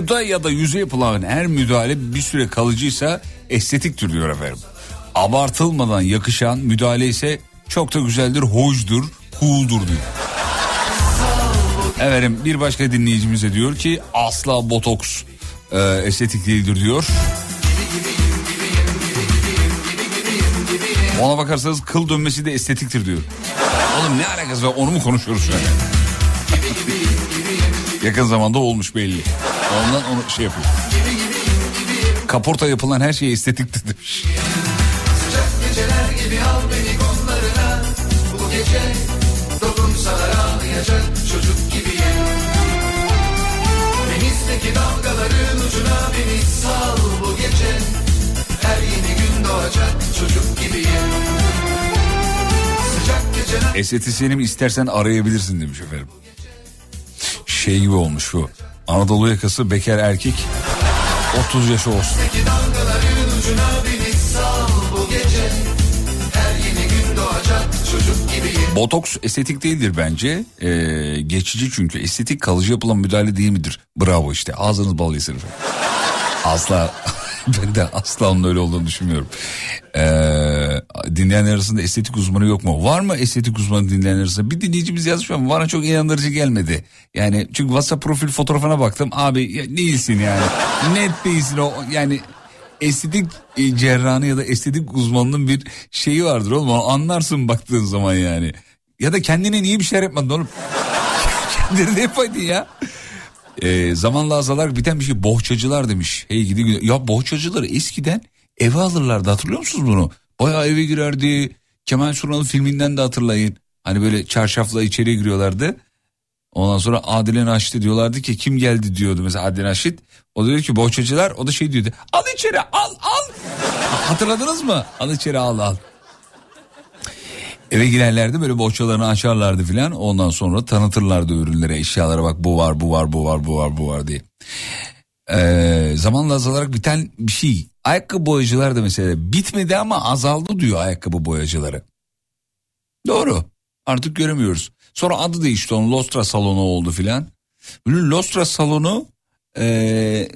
vücuda ya da yüze yapılan her müdahale bir süre kalıcıysa estetiktir diyor efendim. Abartılmadan yakışan müdahale ise çok da güzeldir, hoşdur, cool'dur diyor. Efendim bir başka dinleyicimiz de diyor ki asla botoks e, estetik değildir diyor. Ona bakarsanız kıl dönmesi de estetiktir diyor. Oğlum ne alakası var onu mu konuşuyoruz şu an? Yakın zamanda olmuş belli. Ondan onu şey yapıyor. Kaporta yapılan her şey estetiktir demiş. Sıcak geceler gibi al beni kollarına Bu gece dokunsalar ağlayacak çocuk gibiyim Denizdeki dalgaların ucuna beni sal bu gece Her yeni gün doğacak çocuk gibiyim Sıcak geceler Estetisyenim istersen arayabilirsin demiş efendim. Şey gibi olmuş bu. Anadolu yakası bekar erkek 30 yaşı olsun. Botoks estetik değildir bence. Ee, geçici çünkü estetik kalıcı yapılan müdahale değil midir? Bravo işte ağzınız bal yesin. Asla ben de asla onun öyle olduğunu düşünmüyorum. Ee, dinleyenler arasında estetik uzmanı yok mu? Var mı estetik uzmanı dinleyenler arasında? Bir dinleyicimiz yazmış ama bana çok inandırıcı gelmedi. Yani çünkü WhatsApp profil fotoğrafına baktım. Abi ya değilsin yani. Net değilsin o yani estetik e, cerrahı ya da estetik uzmanının bir şeyi vardır oğlum. Anlarsın baktığın zaman yani. Ya da kendine niye bir şeyler yapmadın oğlum? kendine ne yapaydın ya? Ee, zamanla azalarak biten bir şey bohçacılar demiş. Hey gidi Ya bohçacıları eskiden eve alırlardı hatırlıyor musunuz bunu? Bayağı eve girerdi. Kemal Sunal'ın filminden de hatırlayın. Hani böyle çarşafla içeriye giriyorlardı. Ondan sonra Adile Naşit'e diyorlardı ki kim geldi diyordu mesela Adile Naşit. O diyor ki bohçacılar o da şey diyordu. Al içeri al al. Hatırladınız mı? Al içeri al al. Eve girerlerdi böyle bohçalarını açarlardı filan. Ondan sonra tanıtırlardı ürünlere eşyalara bak bu var bu var bu var bu var bu var diye. Ee, zamanla azalarak biten bir şey. Ayakkabı boyacılar da mesela bitmedi ama azaldı diyor ayakkabı boyacıları. Doğru. Artık göremiyoruz. Sonra adı değişti onun Lostra salonu oldu filan. Lostra salonu ee,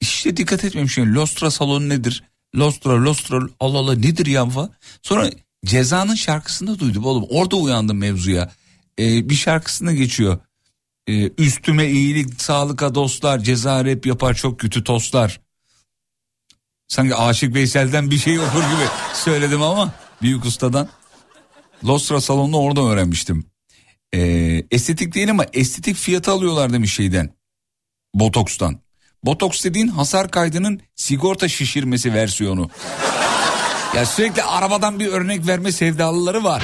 işte dikkat etmemişim. Lostra salonu nedir? Lostra, Lostra Allah Allah nedir ya falan. Sonra Ceza'nın şarkısında duydum oğlum. Orada uyandım mevzuya. Ee, bir şarkısında geçiyor. Ee, üstüme iyilik, sağlıka dostlar, ceza rap yapar çok kötü tostlar. Sanki Aşık Veysel'den bir şey okur gibi söyledim ama büyük ustadan. Lostra salonunu orada öğrenmiştim. Ee, estetik değil ama estetik fiyatı alıyorlar demiş şeyden. Botoks'tan. Botoks dediğin hasar kaydının sigorta şişirmesi versiyonu. Ya sürekli arabadan bir örnek verme sevdalıları var.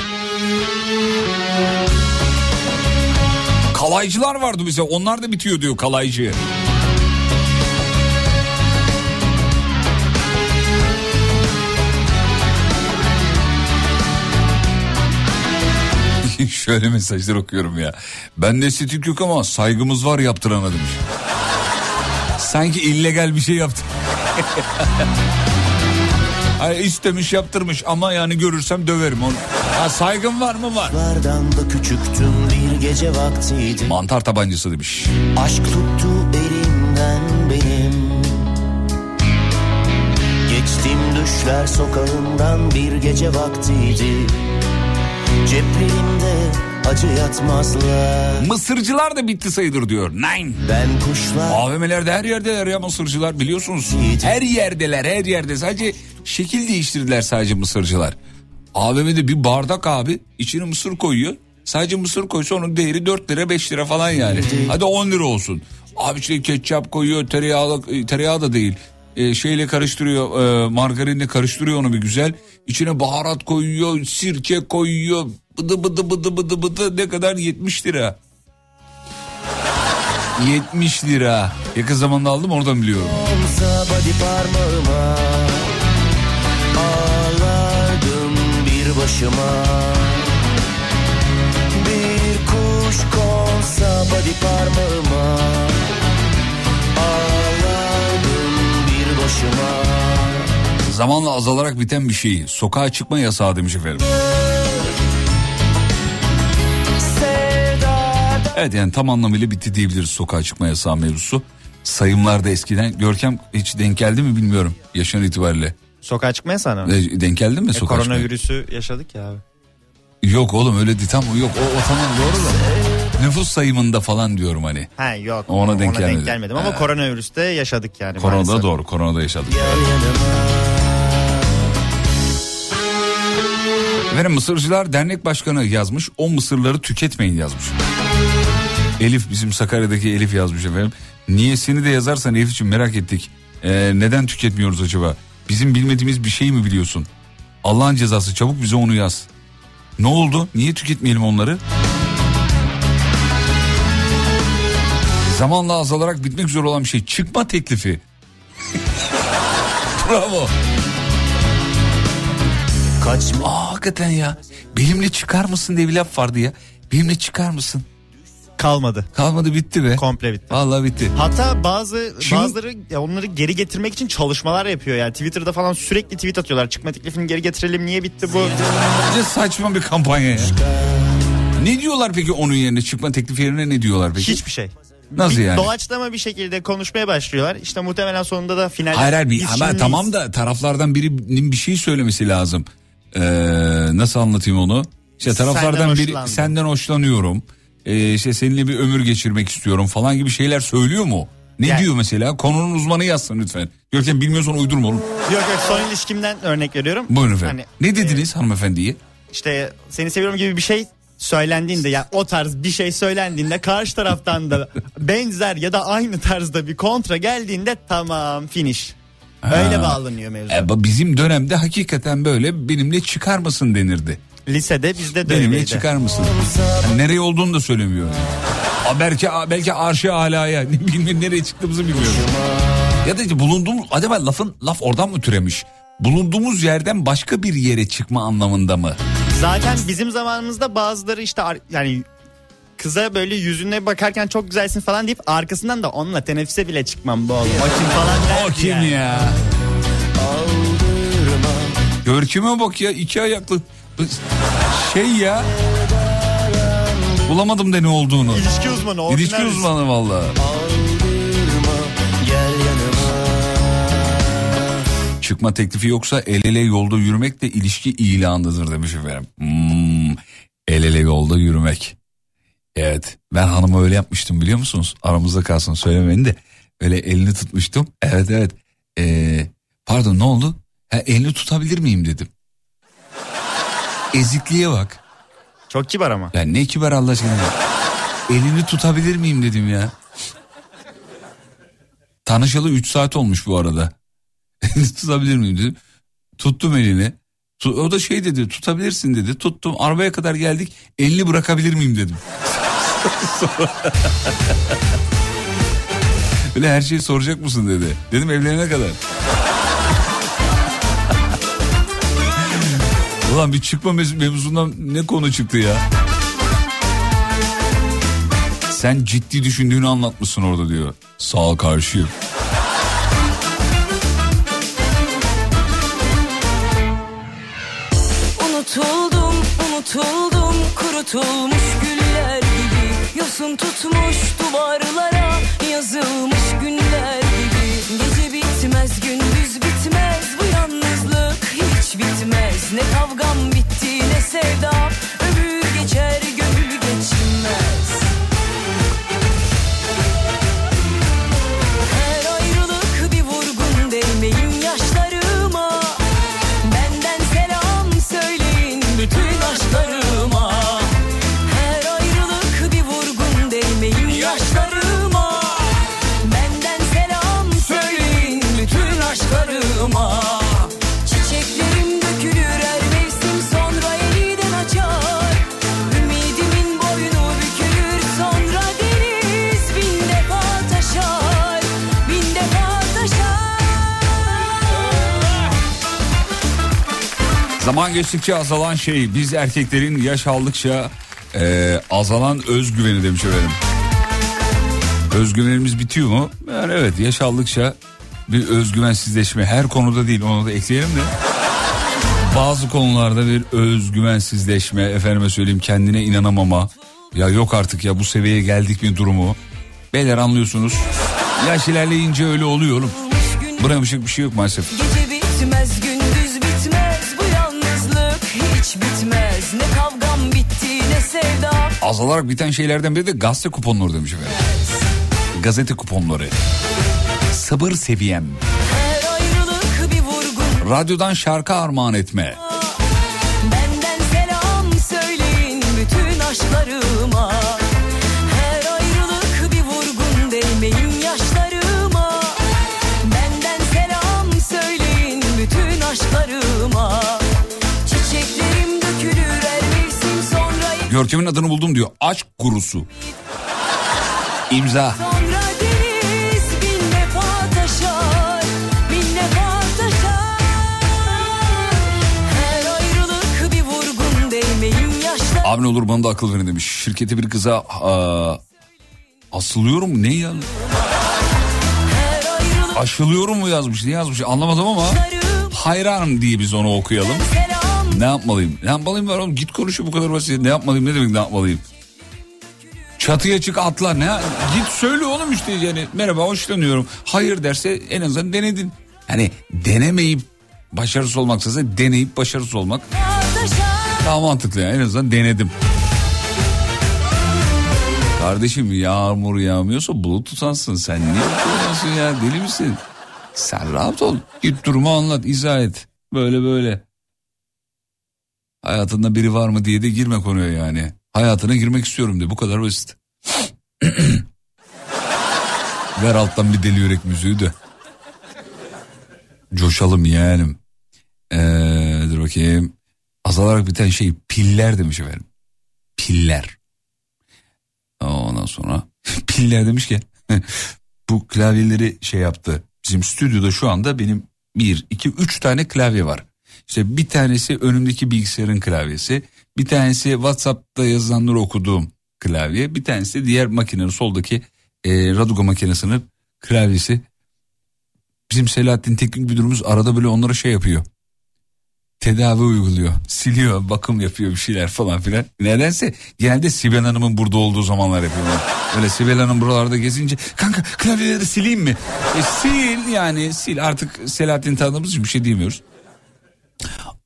Kalaycılar vardı bize onlar da bitiyor diyor kalaycı. Şöyle mesajlar okuyorum ya. Ben de estetik yok ama saygımız var yaptırana demiş. Sanki illegal bir şey yaptı. Ay istemiş yaptırmış ama yani görürsem döverim onu. Ha, saygım var mı var. Da küçüktüm bir gece vaktiydi Mantar tabancası demiş. Aşk tuttu elimden benim Geçtim düşler sokağından bir gece vaktiydi Ceplerimde acı yatmazlar Mısırcılar da bitti sayılır diyor. Nine. Ben kuşlar AVM'lerde her yerdeler ya mısırcılar biliyorsunuz. Her yerdeler her yerde sadece şekil değiştirdiler sadece mısırcılar. AVM'de bir bardak abi içine mısır koyuyor. Sadece mısır koysa onun değeri 4 lira 5 lira falan yani. Hadi 10 lira olsun. Abi içine ketçap koyuyor tereyağı, tereyağı da değil. Ee, şeyle karıştırıyor e, margarinle karıştırıyor onu bir güzel. İçine baharat koyuyor sirke koyuyor. Bıdı bıdı bıdı bıdı bıdı ne kadar 70 lira. 70 lira. Yakın zamanda aldım oradan biliyorum. parmağıma Ağlardım bir başıma Bir kuş konsa body parmağıma Ağlardım bir başıma Zamanla azalarak biten bir şey. Sokağa çıkma yasağı demiş efendim. Evet yani tam anlamıyla bitti diyebiliriz sokağa çıkma yasağı mevzusu. Sayımlarda eskiden Görkem hiç denk geldi mi bilmiyorum yaşın itibariyle. Sokağa çıkmaya sana. E, denk geldin mi E, sokağa çıkmaya? koronavirüsü yaşadık ya abi. Yok oğlum öyle değil tam yok o, o tamam doğru da. Nüfus sayımında falan diyorum hani. Ha yok. Ona denk gelmedi. gelmedim ama Ha. koronavirüste yaşadık yani. Koronada maalesef. doğru koronada yaşadık. Efendim Mısırcılar Dernek Başkanı yazmış. O mısırları tüketmeyin yazmış. Elif bizim Sakarya'daki Elif yazmış efendim. Niyesini de yazarsan Elif için merak ettik. Ee, neden tüketmiyoruz acaba? Bizim bilmediğimiz bir şey mi biliyorsun? Allah'ın cezası çabuk bize onu yaz. Ne oldu? Niye tüketmeyelim onları? Zamanla azalarak bitmek üzere olan bir şey. Çıkma teklifi. Bravo. Kaçma Aa hakikaten ya. Benimle çıkar mısın diye bir laf vardı ya. Benimle çıkar mısın? Kalmadı. Kalmadı bitti be. Komple bitti. Vallahi bitti. Hatta bazı Şimdi- bazıları ya onları geri getirmek için çalışmalar yapıyor yani Twitter'da falan sürekli tweet atıyorlar. Çıkma teklifini geri getirelim niye bitti bu? Bence saçma bir kampanya ya. Ne diyorlar peki onun yerine çıkma teklifi yerine ne diyorlar peki? Hiçbir şey. Nasıl bir yani? Doğaçlama bir şekilde konuşmaya başlıyorlar. İşte muhtemelen sonunda da final. Hayır hayır bir, ama tamam da taraflardan birinin bir şey söylemesi lazım. Ee, nasıl anlatayım onu? İşte taraflardan Senden biri senden hoşlanıyorum. Ee, işte seninle bir ömür geçirmek istiyorum falan gibi şeyler söylüyor mu? Ne Yani- diyor mesela? Konunun uzmanı yazsın lütfen. Görkem bilmiyorsan uydurma oğlum. Yok yok son ilişkimden örnek veriyorum. Buyurun efendim. Hani, ne dediniz hanımefendiye? işte seni seviyorum gibi bir şey söylendiğinde ya o tarz bir şey söylendiğinde karşı taraftan da benzer ya da aynı tarzda bir kontra geldiğinde tamam finish. Öyle bağlanıyor mevzu. E, bizim dönemde hakikaten böyle benimle çıkar mısın denirdi. Lisede bizde de Benimle öyleydi. çıkar mısın? Yani nereye olduğunu da söylemiyor. Aa, belki belki arşı alaya ne bileyim nereye çıktığımızı bilmiyorum. Ya da işte bulunduğumuz acaba lafın laf oradan mı türemiş? Bulunduğumuz yerden başka bir yere çıkma anlamında mı? Zaten bizim zamanımızda bazıları işte yani kıza böyle yüzüne bakarken çok güzelsin falan deyip arkasından da onunla teneffüse bile çıkmam bu oğlum. O kim falan derdi O kim yani. ya? Görkeme bak ya iki ayaklı şey ya. Bulamadım da ne olduğunu. İlişki uzmanı. İlişki uzmanı valla. Çıkma teklifi yoksa el ele yolda yürümek de ilişki ilanıdır demiş efendim. Hmm, el ele yolda yürümek. Evet ben hanıma öyle yapmıştım biliyor musunuz? Aramızda kalsın söylemeyin de. Öyle elini tutmuştum. Evet evet. Ee, pardon ne oldu? Ha, elini tutabilir miyim dedim. Ezikliğe bak. Çok kibar ama. Ya ne kibar Allah aşkına. Elini tutabilir miyim dedim ya. Tanışalı 3 saat olmuş bu arada. Tutabilir miyim dedim. Tuttum elini. O da şey dedi tutabilirsin dedi. Tuttum arabaya kadar geldik elini bırakabilir miyim dedim. Öyle her şeyi soracak mısın dedi. Dedim evlenene kadar. Ulan bir çıkma mev- mevzundan ne konu çıktı ya. Sen ciddi düşündüğünü anlatmışsın orada diyor. Sağ ol karşıyım. Unutuldum, unutuldum kurutulmuş güller gibi Yosun tutmuş duvarlara yazılmış günler gibi Gece bitmez, gündüz bitmez. Ne kavgam bitti ne sevdam Zaman geçtikçe azalan şey biz erkeklerin yaş aldıkça eee, azalan özgüveni demiş efendim. Özgüvenimiz bitiyor mu? Yani evet yaş aldıkça bir özgüvensizleşme her konuda değil onu da ekleyelim de. Bazı konularda bir özgüvensizleşme efendime söyleyeyim kendine inanamama. Ya yok artık ya bu seviyeye geldik mi durumu. Beyler anlıyorsunuz. Yaş ilerleyince öyle oluyor oğlum. Bırakmışık bir şey yok maalesef. Azalarak biten şeylerden biri de gazete kuponları demiş efendim. Gazete kuponları. Sabır seviyem. Radyodan şarkı armağan etme. Görkem'in adını buldum diyor. Aşk gurusu. İmza. Deniz taşar Abi ne olur bana da akıl verin demiş. Şirkete bir kıza aa, asılıyorum ne ya? Aşılıyorum mu yazmış ne yazmış anlamadım ama hayranım diye biz onu okuyalım. Ne yapmalıyım? Ne yapmalıyım var oğlum git konuşuyor bu kadar basit. Ne yapmalıyım ne demek ne yapmalıyım? Çatıya çık atla ne? Git söyle oğlum işte yani merhaba hoşlanıyorum. Hayır derse en azından denedin. Hani denemeyip başarısız olmaksızsa deneyip başarısız olmak daha mantıklı yani en azından denedim. Kardeşim yağmur yağmıyorsa bulut tutansın sen niye tutuyorsun ya deli misin? Sen rahat ol git durumu anlat izah et böyle böyle. Hayatında biri var mı diye de girme konuya yani. Hayatına girmek istiyorum de bu kadar basit. Ver alttan bir deli yürek müziği de. Coşalım yeğenim. Ee, dur bakayım. Azalarak biten şey piller demiş efendim. Piller. Ondan sonra piller demişken bu klavyeleri şey yaptı. Bizim stüdyoda şu anda benim bir, iki, üç tane klavye var. İşte bir tanesi önümdeki bilgisayarın klavyesi. Bir tanesi WhatsApp'ta yazılanları okuduğum klavye. Bir tanesi de diğer makinenin soldaki e, Raduga makinesinin klavyesi. Bizim Selahattin teknik müdürümüz arada böyle onlara şey yapıyor. Tedavi uyguluyor. Siliyor, bakım yapıyor bir şeyler falan filan. Nedense genelde Sibel Hanım'ın burada olduğu zamanlar yapıyorlar. Öyle Sibel Hanım buralarda gezince kanka klavyeleri sileyim mi? E, sil yani sil artık Selahattin tanıdığımız için bir şey diyemiyoruz.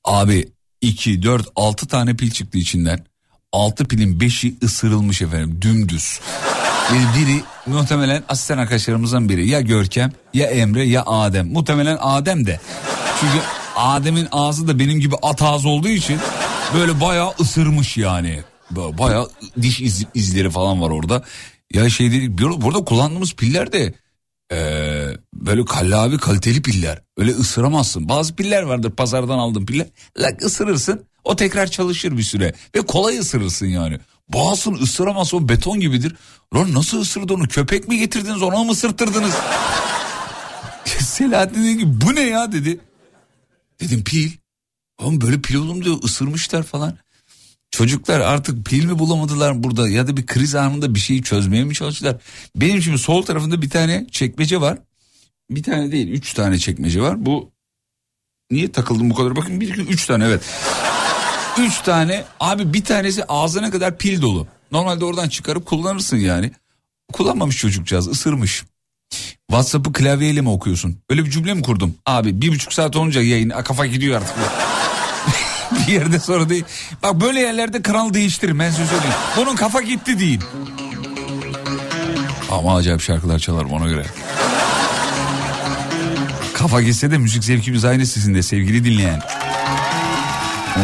Abi 2, 4, 6 tane pil çıktı içinden. 6 pilin 5'i ısırılmış efendim dümdüz. Yani biri muhtemelen asistan arkadaşlarımızdan biri. Ya Görkem ya Emre ya Adem. Muhtemelen Adem de. Çünkü Adem'in ağzı da benim gibi at ağzı olduğu için böyle bayağı ısırmış yani. Bayağı diş iz- izleri falan var orada. Ya şey bir- burada kullandığımız piller de ee, böyle kallavi kaliteli piller. Öyle ısıramazsın. Bazı piller vardır pazardan aldığın piller. Lak ısırırsın o tekrar çalışır bir süre. Ve kolay ısırırsın yani. Bazısını ısıramazsın o beton gibidir. Lan nasıl ısırdı onu köpek mi getirdiniz ona mı ısırttırdınız? Selahattin dedi ki bu ne ya dedi. Dedim pil. Oğlum böyle pil olur mu diyor ısırmışlar falan. Çocuklar artık pil mi bulamadılar burada ya da bir kriz anında bir şeyi çözmeye mi çalıştılar? Benim şimdi sol tarafında bir tane çekmece var. Bir tane değil üç tane çekmece var. Bu niye takıldım bu kadar? Bakın bir iki üç tane evet. Üç tane abi bir tanesi ağzına kadar pil dolu. Normalde oradan çıkarıp kullanırsın yani. Kullanmamış çocukcağız ısırmış. WhatsApp'ı klavyeyle mi okuyorsun? Öyle bir cümle mi kurdum? Abi bir buçuk saat olunca yayın kafa gidiyor artık. bir yerde sonra değil. Bak böyle yerlerde kanal değiştirin ben size söyleyeyim. Bunun kafa gitti değil. Ama acayip şarkılar çalarım ona göre. Kafa gitse de müzik zevkimiz aynı sizin de sevgili dinleyen.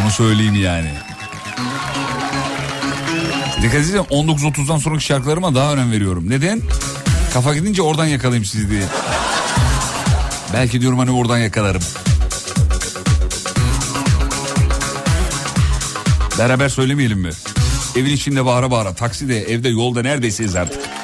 Onu söyleyeyim yani. Dikkat edin 19.30'dan sonraki şarkılarıma daha önem veriyorum. Neden? Kafa gidince oradan yakalayayım sizi diye. Belki diyorum hani oradan yakalarım. Beraber söylemeyelim mi? Evin içinde bağıra bağıra, takside, evde, yolda neredeyseyiz artık.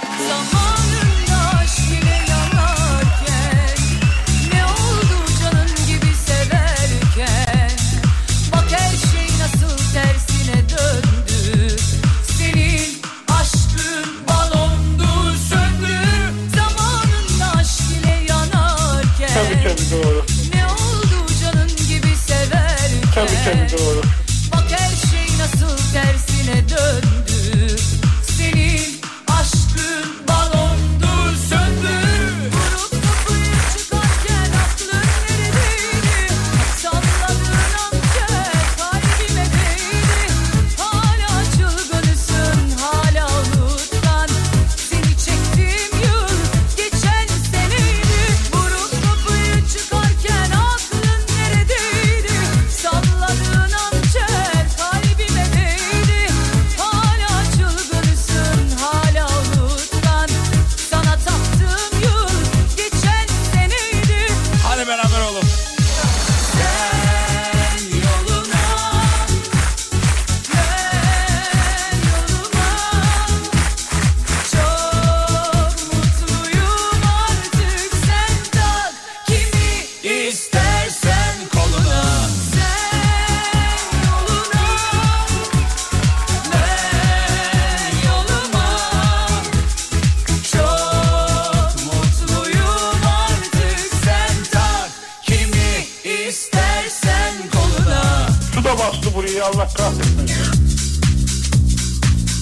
Allah kahretsin.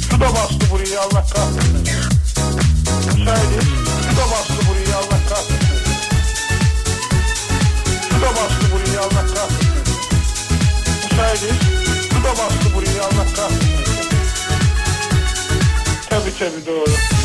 Su da bastı burayı Allah kahretsin. Müsaade. Su da bastı burayı Allah kahretsin. Su da bastı burayı Allah kahretsin. Müsaade. Su da bastı burayı Allah kahretsin. Tabii tabii doğru.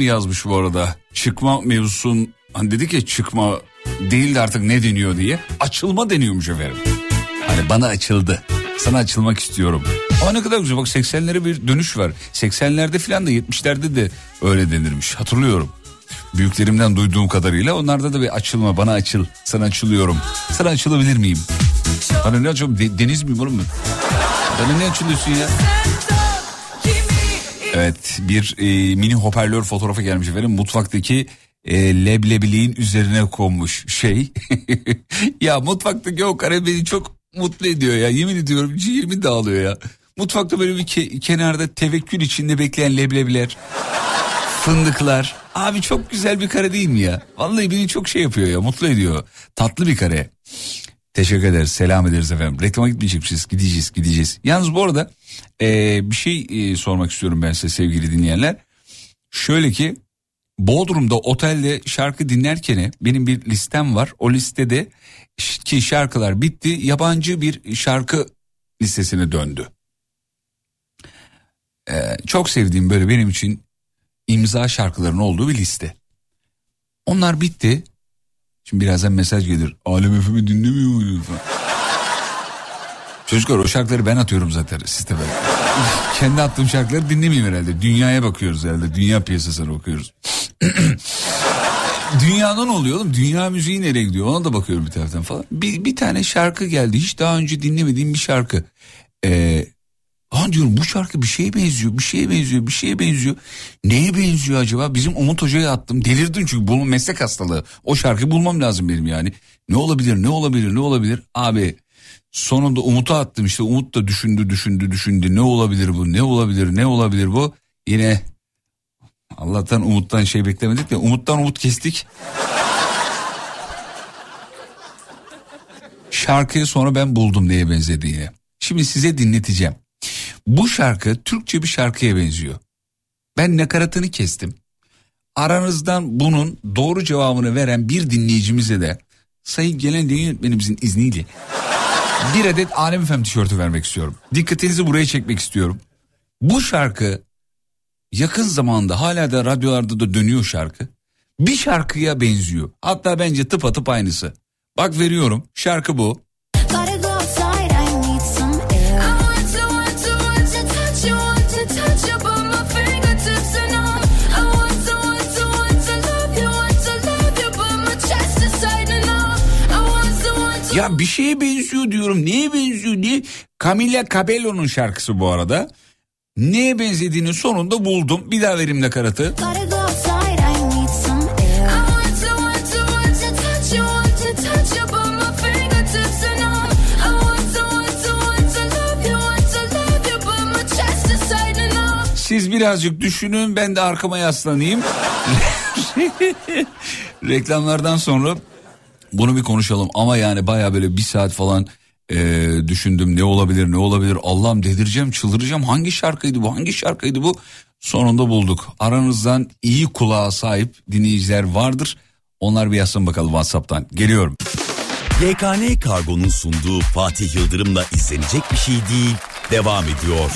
Hanım yazmış bu arada. Çıkma mevzusun hani dedik ya çıkma değil de artık ne deniyor diye. Açılma deniyormuş efendim. Hani bana açıldı. Sana açılmak istiyorum. Aa ne kadar güzel bak 80'lere bir dönüş var. 80'lerde falan da 70'lerde de öyle denirmiş. Hatırlıyorum. Büyüklerimden duyduğum kadarıyla onlarda da bir açılma bana açıl. Sana açılıyorum. Sana açılabilir miyim? Bana ne? De- deniz miyim oğlum ben? Bana ne açılıyorsun ya? Evet bir e, mini hoparlör fotoğrafı gelmiş efendim. Mutfaktaki e, leblebiliğin üzerine konmuş şey. ya mutfaktaki o kare beni çok mutlu ediyor ya. Yemin ediyorum ciğerimi dağılıyor ya. Mutfakta böyle bir ke- kenarda tevekkül içinde bekleyen leblebiler. Fındıklar. Abi çok güzel bir kare değil mi ya? Vallahi beni çok şey yapıyor ya mutlu ediyor. Tatlı bir kare. Teşekkür ederiz. Selam ederiz efendim. Reklama gitmeyecekmişiz. Gideceğiz, gideceğiz. Yalnız bu arada e, bir şey e, sormak istiyorum ben size sevgili dinleyenler. Şöyle ki Bodrum'da otelde şarkı dinlerken benim bir listem var. O listede ki şarkılar bitti. Yabancı bir şarkı listesine döndü. E, çok sevdiğim böyle benim için imza şarkıların olduğu bir liste. Onlar bitti. Şimdi birazdan mesaj gelir. Alem FM'i dinlemiyor muyum? Çocuklar o şarkıları ben atıyorum zaten sisteme. Kendi attığım şarkıları dinlemeyeyim herhalde. Dünyaya bakıyoruz herhalde. Dünya piyasasına bakıyoruz. Dünyadan oluyor oğlum. Dünya müziği nereye gidiyor? Ona da bakıyorum bir taraftan falan. Bir, bir tane şarkı geldi. Hiç daha önce dinlemediğim bir şarkı. Ee, Lan diyorum bu şarkı bir şeye benziyor, bir şeye benziyor, bir şeye benziyor. Neye benziyor acaba? Bizim Umut Hoca'ya attım. Delirdim çünkü bunun meslek hastalığı. O şarkıyı bulmam lazım benim yani. Ne olabilir, ne olabilir, ne olabilir? Abi sonunda Umut'a attım işte. Umut da düşündü, düşündü, düşündü. Ne olabilir bu, ne olabilir, ne olabilir bu? Yine Allah'tan Umut'tan şey beklemedik de Umut'tan Umut kestik. Şarkıyı sonra ben buldum neye benzediğini. Şimdi size dinleteceğim. Bu şarkı Türkçe bir şarkıya benziyor. Ben nakaratını kestim. Aranızdan bunun doğru cevabını veren bir dinleyicimize de sayın gelen yönetmenimizin izniyle bir adet Alem Efem tişörtü vermek istiyorum. Dikkatinizi buraya çekmek istiyorum. Bu şarkı yakın zamanda hala da radyolarda da dönüyor şarkı. Bir şarkıya benziyor. Hatta bence tıpatıp aynısı. Bak veriyorum şarkı bu. Ya bir şeye benziyor diyorum. Neye benziyor diye. Camila Cabello'nun şarkısı bu arada. Neye benzediğini sonunda buldum. Bir daha verim nakaratı. Siz birazcık düşünün ben de arkama yaslanayım. Reklamlardan sonra bunu bir konuşalım. Ama yani baya böyle bir saat falan e, düşündüm ne olabilir ne olabilir. Allah'ım delireceğim çıldıracağım. Hangi şarkıydı bu hangi şarkıydı bu? Sonunda bulduk. Aranızdan iyi kulağa sahip dinleyiciler vardır. Onlar bir yazsın bakalım Whatsapp'tan. Geliyorum. YKN Kargo'nun sunduğu Fatih Yıldırım'la izlenecek bir şey değil. Devam ediyor.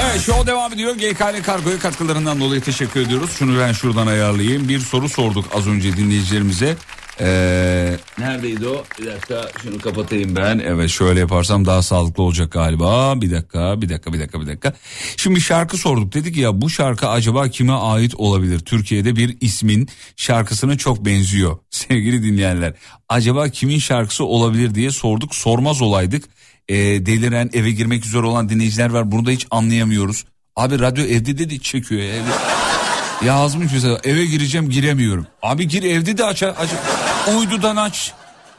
Evet show devam ediyor. GKN Kargo'ya katkılarından dolayı teşekkür ediyoruz. Şunu ben şuradan ayarlayayım. Bir soru sorduk az önce dinleyicilerimize. Ee, neredeydi o? Bir dakika şunu kapatayım ben. Evet şöyle yaparsam daha sağlıklı olacak galiba. Bir dakika bir dakika bir dakika bir dakika. Şimdi şarkı sorduk. Dedik ya bu şarkı acaba kime ait olabilir? Türkiye'de bir ismin şarkısına çok benziyor. Sevgili dinleyenler. Acaba kimin şarkısı olabilir diye sorduk. Sormaz olaydık. Ee, deliren eve girmek üzere olan dinleyiciler var. Bunu da hiç anlayamıyoruz. Abi radyo evde de çekiyor. Evde. Yazmış mesela eve gireceğim giremiyorum. Abi gir evde de aç. aç. Uydudan aç.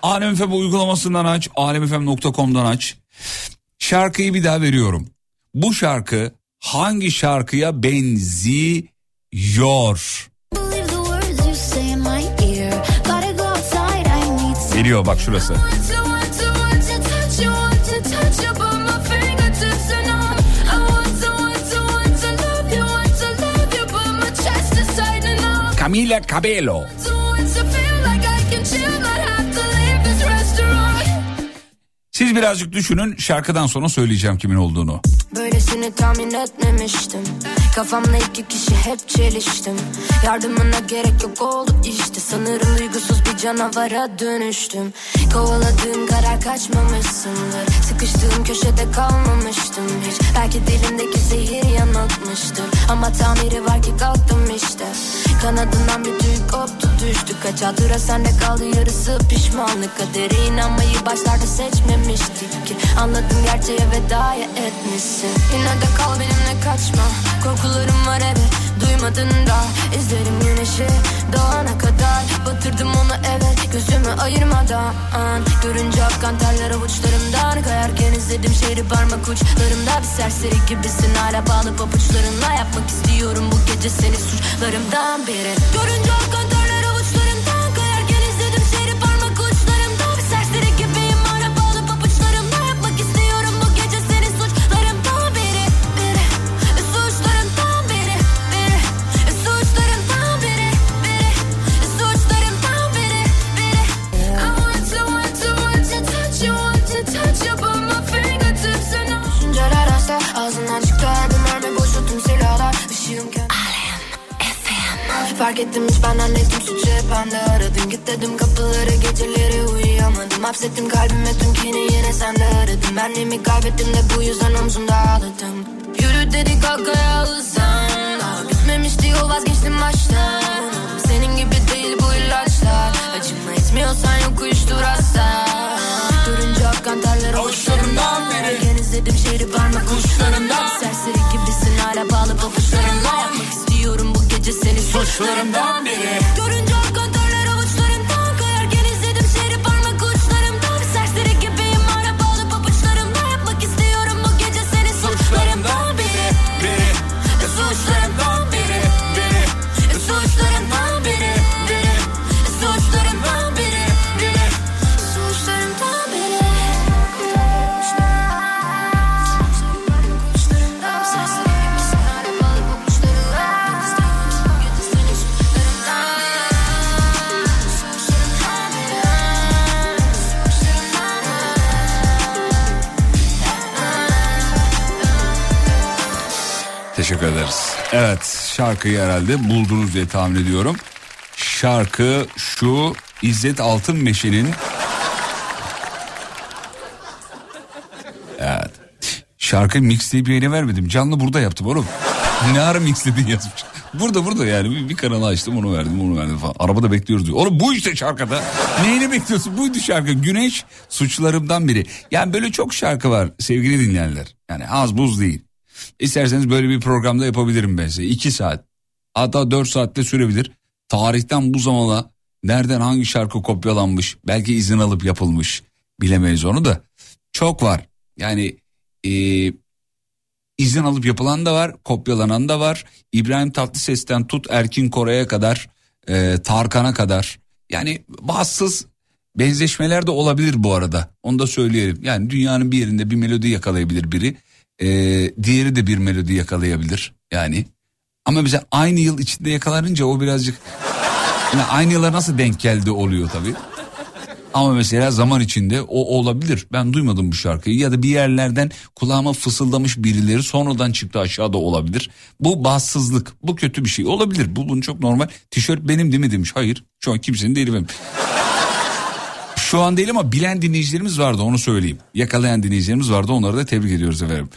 Alem FM uygulamasından aç. Alemfm.com'dan aç. Şarkıyı bir daha veriyorum. Bu şarkı hangi şarkıya benziyor? Geliyor bak şurası. Want to, Siz birazcık düşünün şarkıdan sonra söyleyeceğim kimin olduğunu. Böylesini tahmin etmemiştim. Kafamla iki kişi hep çeliştim. Yardımına gerek yok oldu işte. Sanırım duygusuz bir canavara dönüştüm. Kovaladığım karar kaçmamışsındır. Sıkıştığım köşede kalmamıştım hiç. Belki dilimdeki zehir yanıltmıştır. Ama tamiri var ki kalktım işte Kanadından bir tüy koptu düştü Kaç hatıra sende kaldı yarısı pişmanlık. Kadere inanmayı başlarda seçmemiştik ki. Anladım gerçeğe vedaya etmişsin. Yine de kal benimle kaçma. Korkularım var evet duymadın da. İzlerim güneşi doğana kadar. Batırdım onu evet gözümü ayırmadan. Görünce akkan terler avuçlarımdan İzledim şehri parmak uçlarımda. Bir serseri gibisin hala bağlı pabuçlarınla Yapmak istiyorum. Bu gece seni suçlarımdan biri Görünce akkan terler Fark ettim hiç benden ettim suçu hep ben de aradım. Git dedim kapıları geceleri uyuyamadım. Hapsettim kalbime tüm kini yine sende aradım. Benliğimi kaybettim de bu yüzden omzumda ağladım. Yürü dedik kalk ayağa hızlan Daha bitmemişti yol vazgeçtim baştan. Senin gibi değil bu ilaçlar. Acıma etmiyorsan yok uyuştur hasta Görünce akkan terler avuçlarımdan biri Erken izledim şehri parmak uçlarımdan. Serseri gibisin hala bağlı pabuçlarımla Yapmak istiyorum bu gece seni suçlarımdan biri. Görünce Evet şarkıyı herhalde buldunuz diye tahmin ediyorum. Şarkı şu İzzet Altınmeşe'nin Evet. Şarkı mixleyip yayına vermedim. Canlı burada yaptım oğlum. Ne ara mixledin yazmış. Burada burada yani bir, bir kanalı açtım onu verdim onu verdim falan. Arabada bekliyoruz diyor. Oğlum bu işte şarkıda. Neyini bekliyorsun? Buydu şarkı. Güneş suçlarımdan biri. Yani böyle çok şarkı var sevgili dinleyenler. Yani az buz değil. İsterseniz böyle bir programda yapabilirim ben size. İki saat. Hatta dört saatte sürebilir. Tarihten bu zamana nereden hangi şarkı kopyalanmış. Belki izin alıp yapılmış. Bilemeyiz onu da. Çok var. Yani e, izin alıp yapılan da var. Kopyalanan da var. İbrahim Tatlıses'ten tut Erkin Koray'a kadar. e, Tarkan'a kadar. Yani bahtsız benzeşmeler de olabilir bu arada. Onu da söyleyelim. Yani dünyanın bir yerinde bir melodi yakalayabilir biri. E, diğeri de bir melodi yakalayabilir. Yani ama bize aynı yıl içinde yakalanınca o birazcık yani aynı yıla nasıl denk geldi oluyor tabii. Ama mesela zaman içinde o olabilir. Ben duymadım bu şarkıyı ya da bir yerlerden kulağıma fısıldamış birileri sonradan çıktı aşağıda olabilir. Bu bahtsızlık, bu kötü bir şey olabilir. Bu bunun çok normal. Tişört benim değil mi demiş. Hayır şu an kimsenin değil benim. Şu an değil ama bilen dinleyicilerimiz vardı onu söyleyeyim. Yakalayan dinleyicilerimiz vardı onları da tebrik ediyoruz efendim.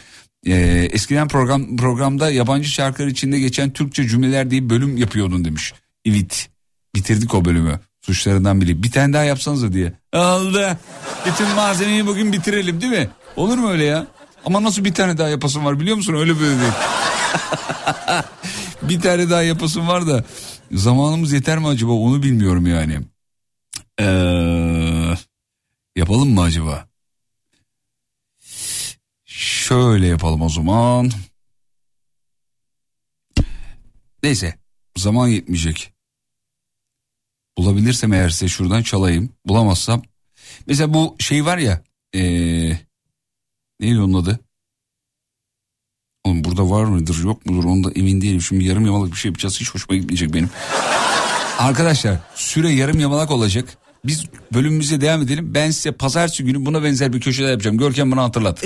Ee, eskiden program programda yabancı şarkılar içinde geçen Türkçe cümleler diye bölüm yapıyordun demiş. Evet bitirdik o bölümü suçlarından biri. Bir tane daha yapsanıza diye. Aldı. Bütün malzemeyi bugün bitirelim değil mi? Olur mu öyle ya? Ama nasıl bir tane daha yapasın var biliyor musun? Öyle böyle değil. bir tane daha yapasın var da zamanımız yeter mi acaba onu bilmiyorum yani. Ee, yapalım mı acaba? Şöyle yapalım o zaman. Neyse zaman yetmeyecek. Bulabilirsem eğer size şuradan çalayım. Bulamazsam. Mesela bu şey var ya. Ee, neydi onun adı? Oğlum burada var mıdır yok mudur onda emin değilim. Şimdi yarım yamalak bir şey yapacağız hiç hoşuma gitmeyecek benim. Arkadaşlar süre yarım yamalak olacak. Biz bölümümüze devam edelim. Ben size pazartesi günü buna benzer bir köşede yapacağım. Görkem bana hatırlat.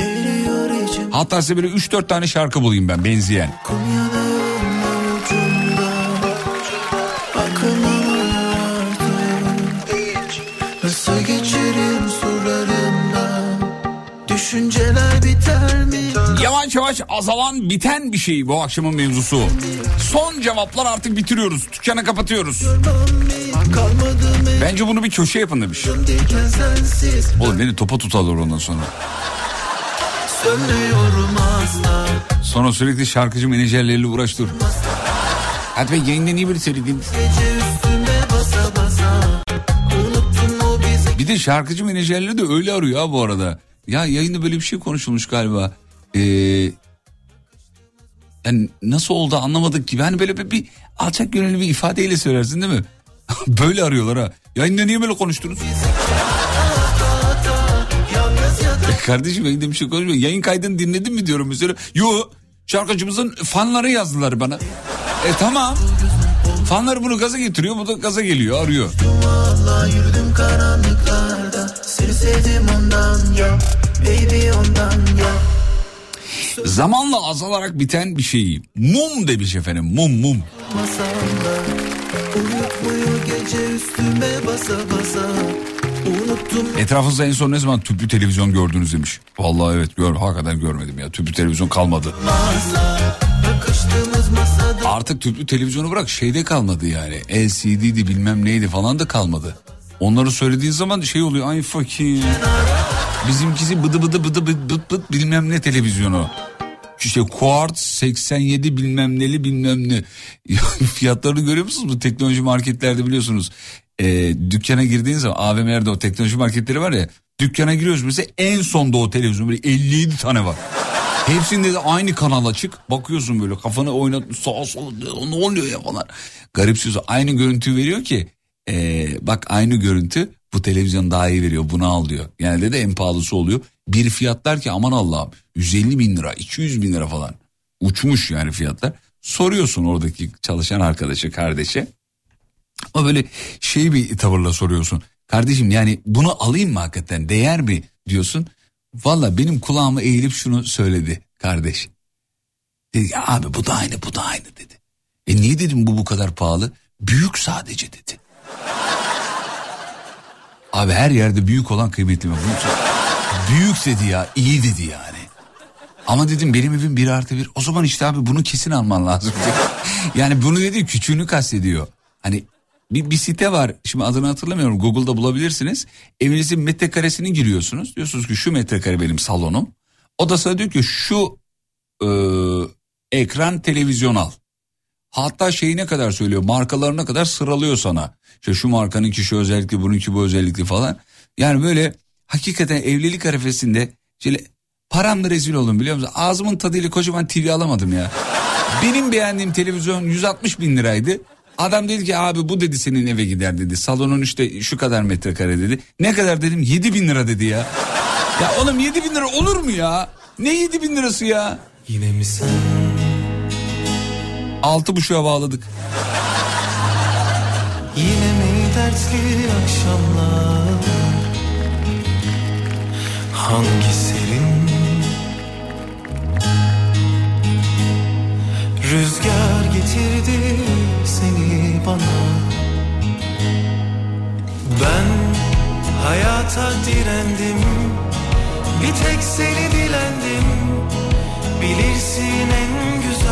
Hatta size böyle 3-4 tane şarkı bulayım ben benzeyen. Yavaş yavaş azalan biten bir şey bu akşamın mevzusu. Son cevaplar artık bitiriyoruz. Dükkanı kapatıyoruz. Mı Bence bunu bir köşe yapın demiş. Oğlum beni topa tutarlar ondan sonra. Sonra sürekli şarkıcı menajerleriyle uğraş dur. Hadi be yayında niye böyle söyledin? Gece üstüme basa basa Unuttum o bizi Bir de şarkıcı menajerleri de öyle arıyor ha bu arada. Ya yayında böyle bir şey konuşulmuş galiba. Ee, yani nasıl oldu anlamadık gibi. Hani böyle bir, bir alçak gönüllü bir ifadeyle söylersin değil mi? böyle arıyorlar ha. Yayında niye böyle konuştunuz? Ya kardeşim yayında bir şey konuşmuyor. Yayın kaydını dinledin mi diyorum mesela. Yo şarkıcımızın fanları yazdılar bana. E tamam. Fanlar bunu gaza getiriyor. Bu da gaza geliyor arıyor. Yürüdüm Zamanla azalarak biten bir şeyi. Mum demiş efendim mum mum. Uyutmuyor gece üstüme basa basa Unuttum Etrafınızda en son ne zaman tüplü televizyon gördünüz demiş. Vallahi evet gör, hakikaten görmedim ya. Tüplü televizyon kalmadı. Masada Artık tüplü televizyonu bırak şeyde kalmadı yani. LCD'di bilmem neydi falan da kalmadı. Onları söylediğin zaman şey oluyor ay fakir. Bizimkisi bıdı bıdı bıdı bıdı bıt bıt bilmem ne televizyonu. İşte Quartz 87 bilmem neli bilmem ne. Ya Fiyatlarını görüyor musunuz? Bu teknoloji marketlerde biliyorsunuz. Ee, dükkana girdiğiniz zaman AVM'lerde o teknoloji marketleri var ya. Dükkana giriyoruz mesela en sonda o televizyon böyle 57 tane var. Hepsinde de aynı kanal açık. Bakıyorsun böyle kafanı oynat sağa sola ne oluyor ya falan. Garipsiyorsun. Aynı görüntüyü veriyor ki ee, bak aynı görüntü bu televizyon daha iyi veriyor bunu al diyor. Genelde de en pahalısı oluyor. Bir fiyatlar ki aman Allah'ım 150 bin lira 200 bin lira falan. Uçmuş yani fiyatlar. Soruyorsun oradaki çalışan arkadaşa kardeşe. Ama böyle şey bir tavırla soruyorsun. Kardeşim yani bunu alayım mı hakikaten değer mi diyorsun. Valla benim kulağıma eğilip şunu söyledi kardeş. Dedi ki, abi bu da aynı bu da aynı dedi. E niye dedim bu bu kadar pahalı? Büyük sadece dedi. Abi her yerde büyük olan kıymetli mi? Bunu Büyük dedi ya iyi dedi yani. Ama dedim benim evim bir artı bir. O zaman işte abi bunu kesin alman lazım. yani bunu dedi küçüğünü kastediyor. Hani bir, bir site var şimdi adını hatırlamıyorum Google'da bulabilirsiniz. Evinizin metrekaresini giriyorsunuz. Diyorsunuz ki şu metrekare benim salonum. O da sana diyor ki şu e, ekran televizyon al. Hatta şeyine kadar söylüyor markalarına kadar sıralıyor sana. İşte şu markanınki şu özellikli bununki bu özellikli falan. Yani böyle hakikaten evlilik arifesinde şöyle paramla rezil oldum biliyor musun? Ağzımın tadıyla kocaman TV alamadım ya. Benim beğendiğim televizyon 160 bin liraydı. Adam dedi ki abi bu dedi senin eve gider dedi. Salonun işte şu kadar metrekare dedi. Ne kadar dedim 7 bin lira dedi ya. Ya oğlum 7 bin lira olur mu ya? Ne 7 bin lirası ya? Yine mi sen Altı buçuğa bağladık. Yine mi dertli akşamlar Hangi serin? Rüzgar getirdi seni bana. Ben hayata direndim. Bir tek seni dilendim. Bilirsin en güzel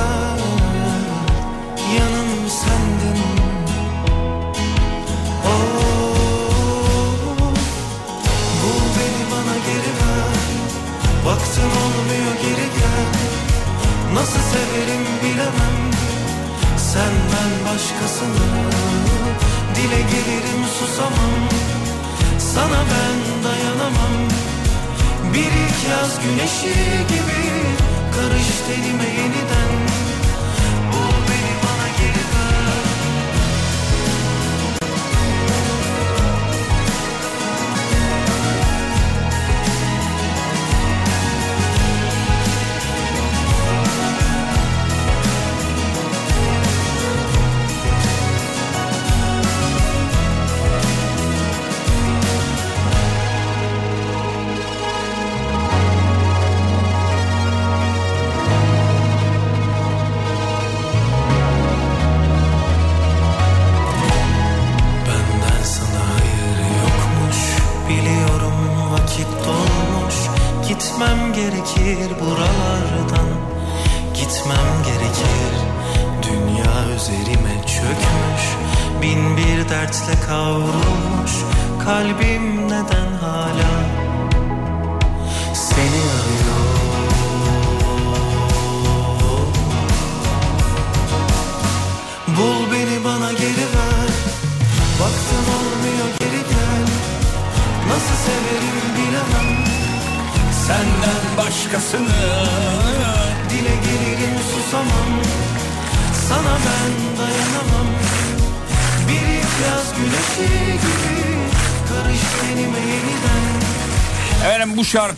Baktın olmuyor geri gel. Nasıl severim bilemem. Senden başkasını Dile gelirim susamam. Sana ben dayanamam. Bir ilk yaz güneşi gibi Karış tenime yeniden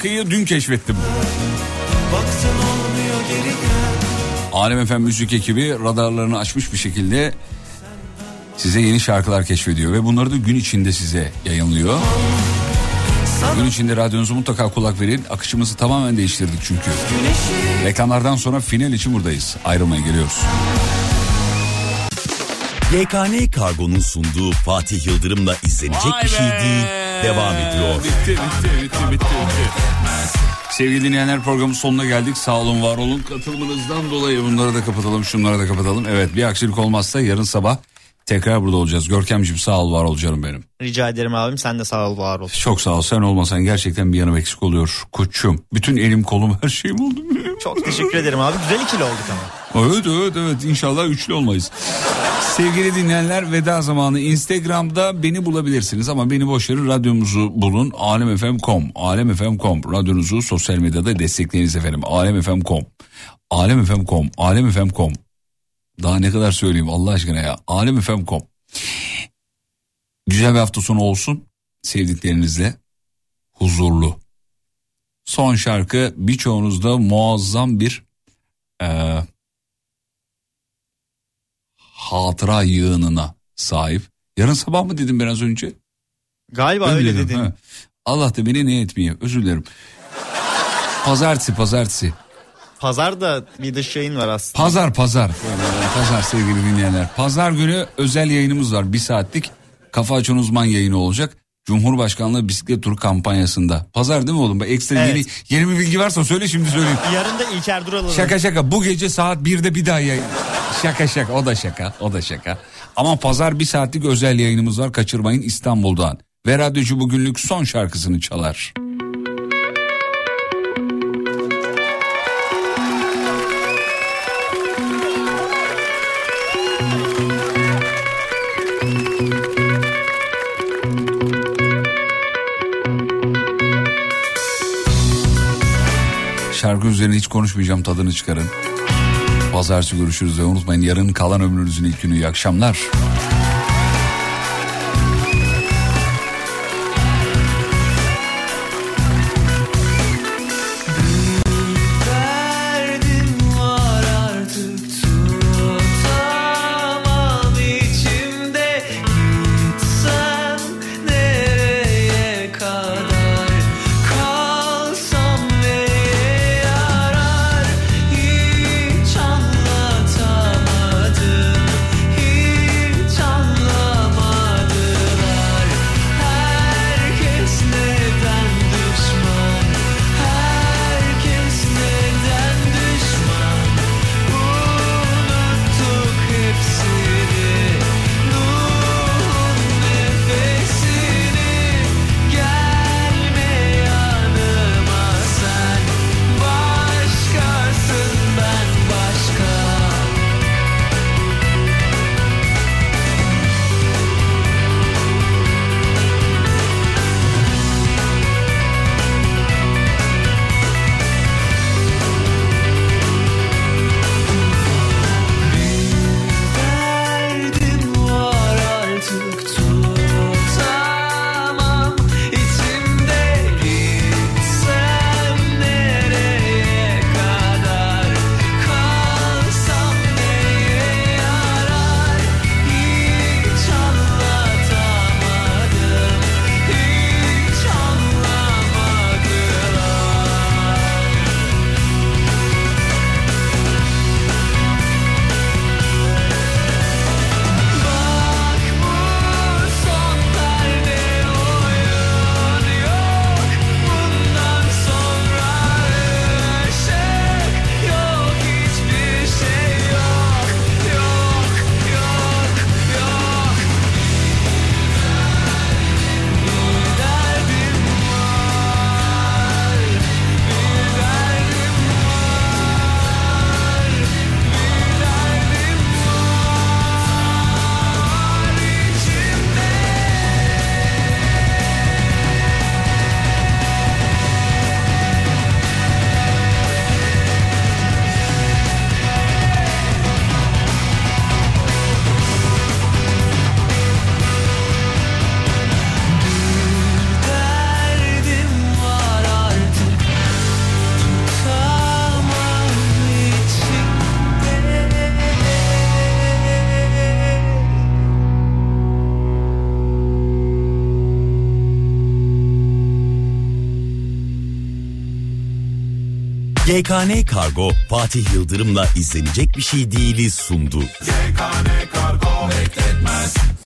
şarkıyı dün keşfettim. Alem FM Müzik ekibi radarlarını açmış bir şekilde size yeni şarkılar keşfediyor ve bunları da gün içinde size yayınlıyor. Gün içinde radyonuzu mutlaka kulak verin. Akışımızı tamamen değiştirdik çünkü. Reklamlardan sonra final için buradayız. Ayrılmaya geliyoruz. YKN Kargo'nun sunduğu Fatih Yıldırım'la izlenecek bir şey değil. Devam ediyor. Bitti bitti bitti bitti. bitti. Sevgili dinleyenler programın sonuna geldik. Sağ olun var olun. Katılımınızdan dolayı bunları da kapatalım şunları da kapatalım. Evet bir aksilik olmazsa yarın sabah tekrar burada olacağız. Görkemciğim sağ ol var ol canım benim. Rica ederim abim sen de sağ ol var ol. Çok sağ ol sen olmasan gerçekten bir yanım eksik oluyor. Koçum bütün elim kolum her şeyim oldu. Çok teşekkür ederim abi. Güzel ikili olduk ama. Evet evet evet. İnşallah üçlü olmayız. Sevgili dinleyenler veda zamanı Instagram'da beni bulabilirsiniz ama beni boş verin. Radyomuzu bulun. Alemfm.com alemfm.com radyonuzu sosyal medyada destekleyiniz efendim. Alemfm.com alemfm.com alemfm.com daha ne kadar söyleyeyim Allah aşkına ya. Alemfm.com Güzel bir hafta sonu olsun sevdiklerinizle. Huzurlu. Son şarkı birçoğunuzda muazzam bir eee hatıra yığınına sahip. Yarın sabah mı dedim biraz önce? Galiba öyle dedim, dedin. ha. Allah da beni ne etmeye özür dilerim. Pazartesi pazartesi. Pazar da bir dış yayın var aslında. Pazar pazar. Pazar sevgili dinleyenler. Pazar günü özel yayınımız var. Bir saatlik Kafa Açan Uzman yayını olacak. Cumhurbaşkanlığı bisiklet turu kampanyasında. Pazar değil mi oğlum? Ekstra Evet. yeni, yeni bir bilgi varsa söyle şimdi söyleyeyim. Yarın da İlker Duralı'nın. Şaka şaka bu gece saat 1'de bir daha yayın. Şaka şaka o da şaka o da şaka. Ama pazar bir saatlik özel yayınımız var kaçırmayın İstanbul'dan. Ve radyocu bugünlük son şarkısını çalar. Şarkı üzerine hiç konuşmayacağım tadını çıkarın. Pazartesi görüşürüz ve unutmayın yarın kalan ömrünüzün ilk günü iyi akşamlar. GKN Kargo Fatih Yıldırım'la izlenecek bir şey değiliz sundu. Bekle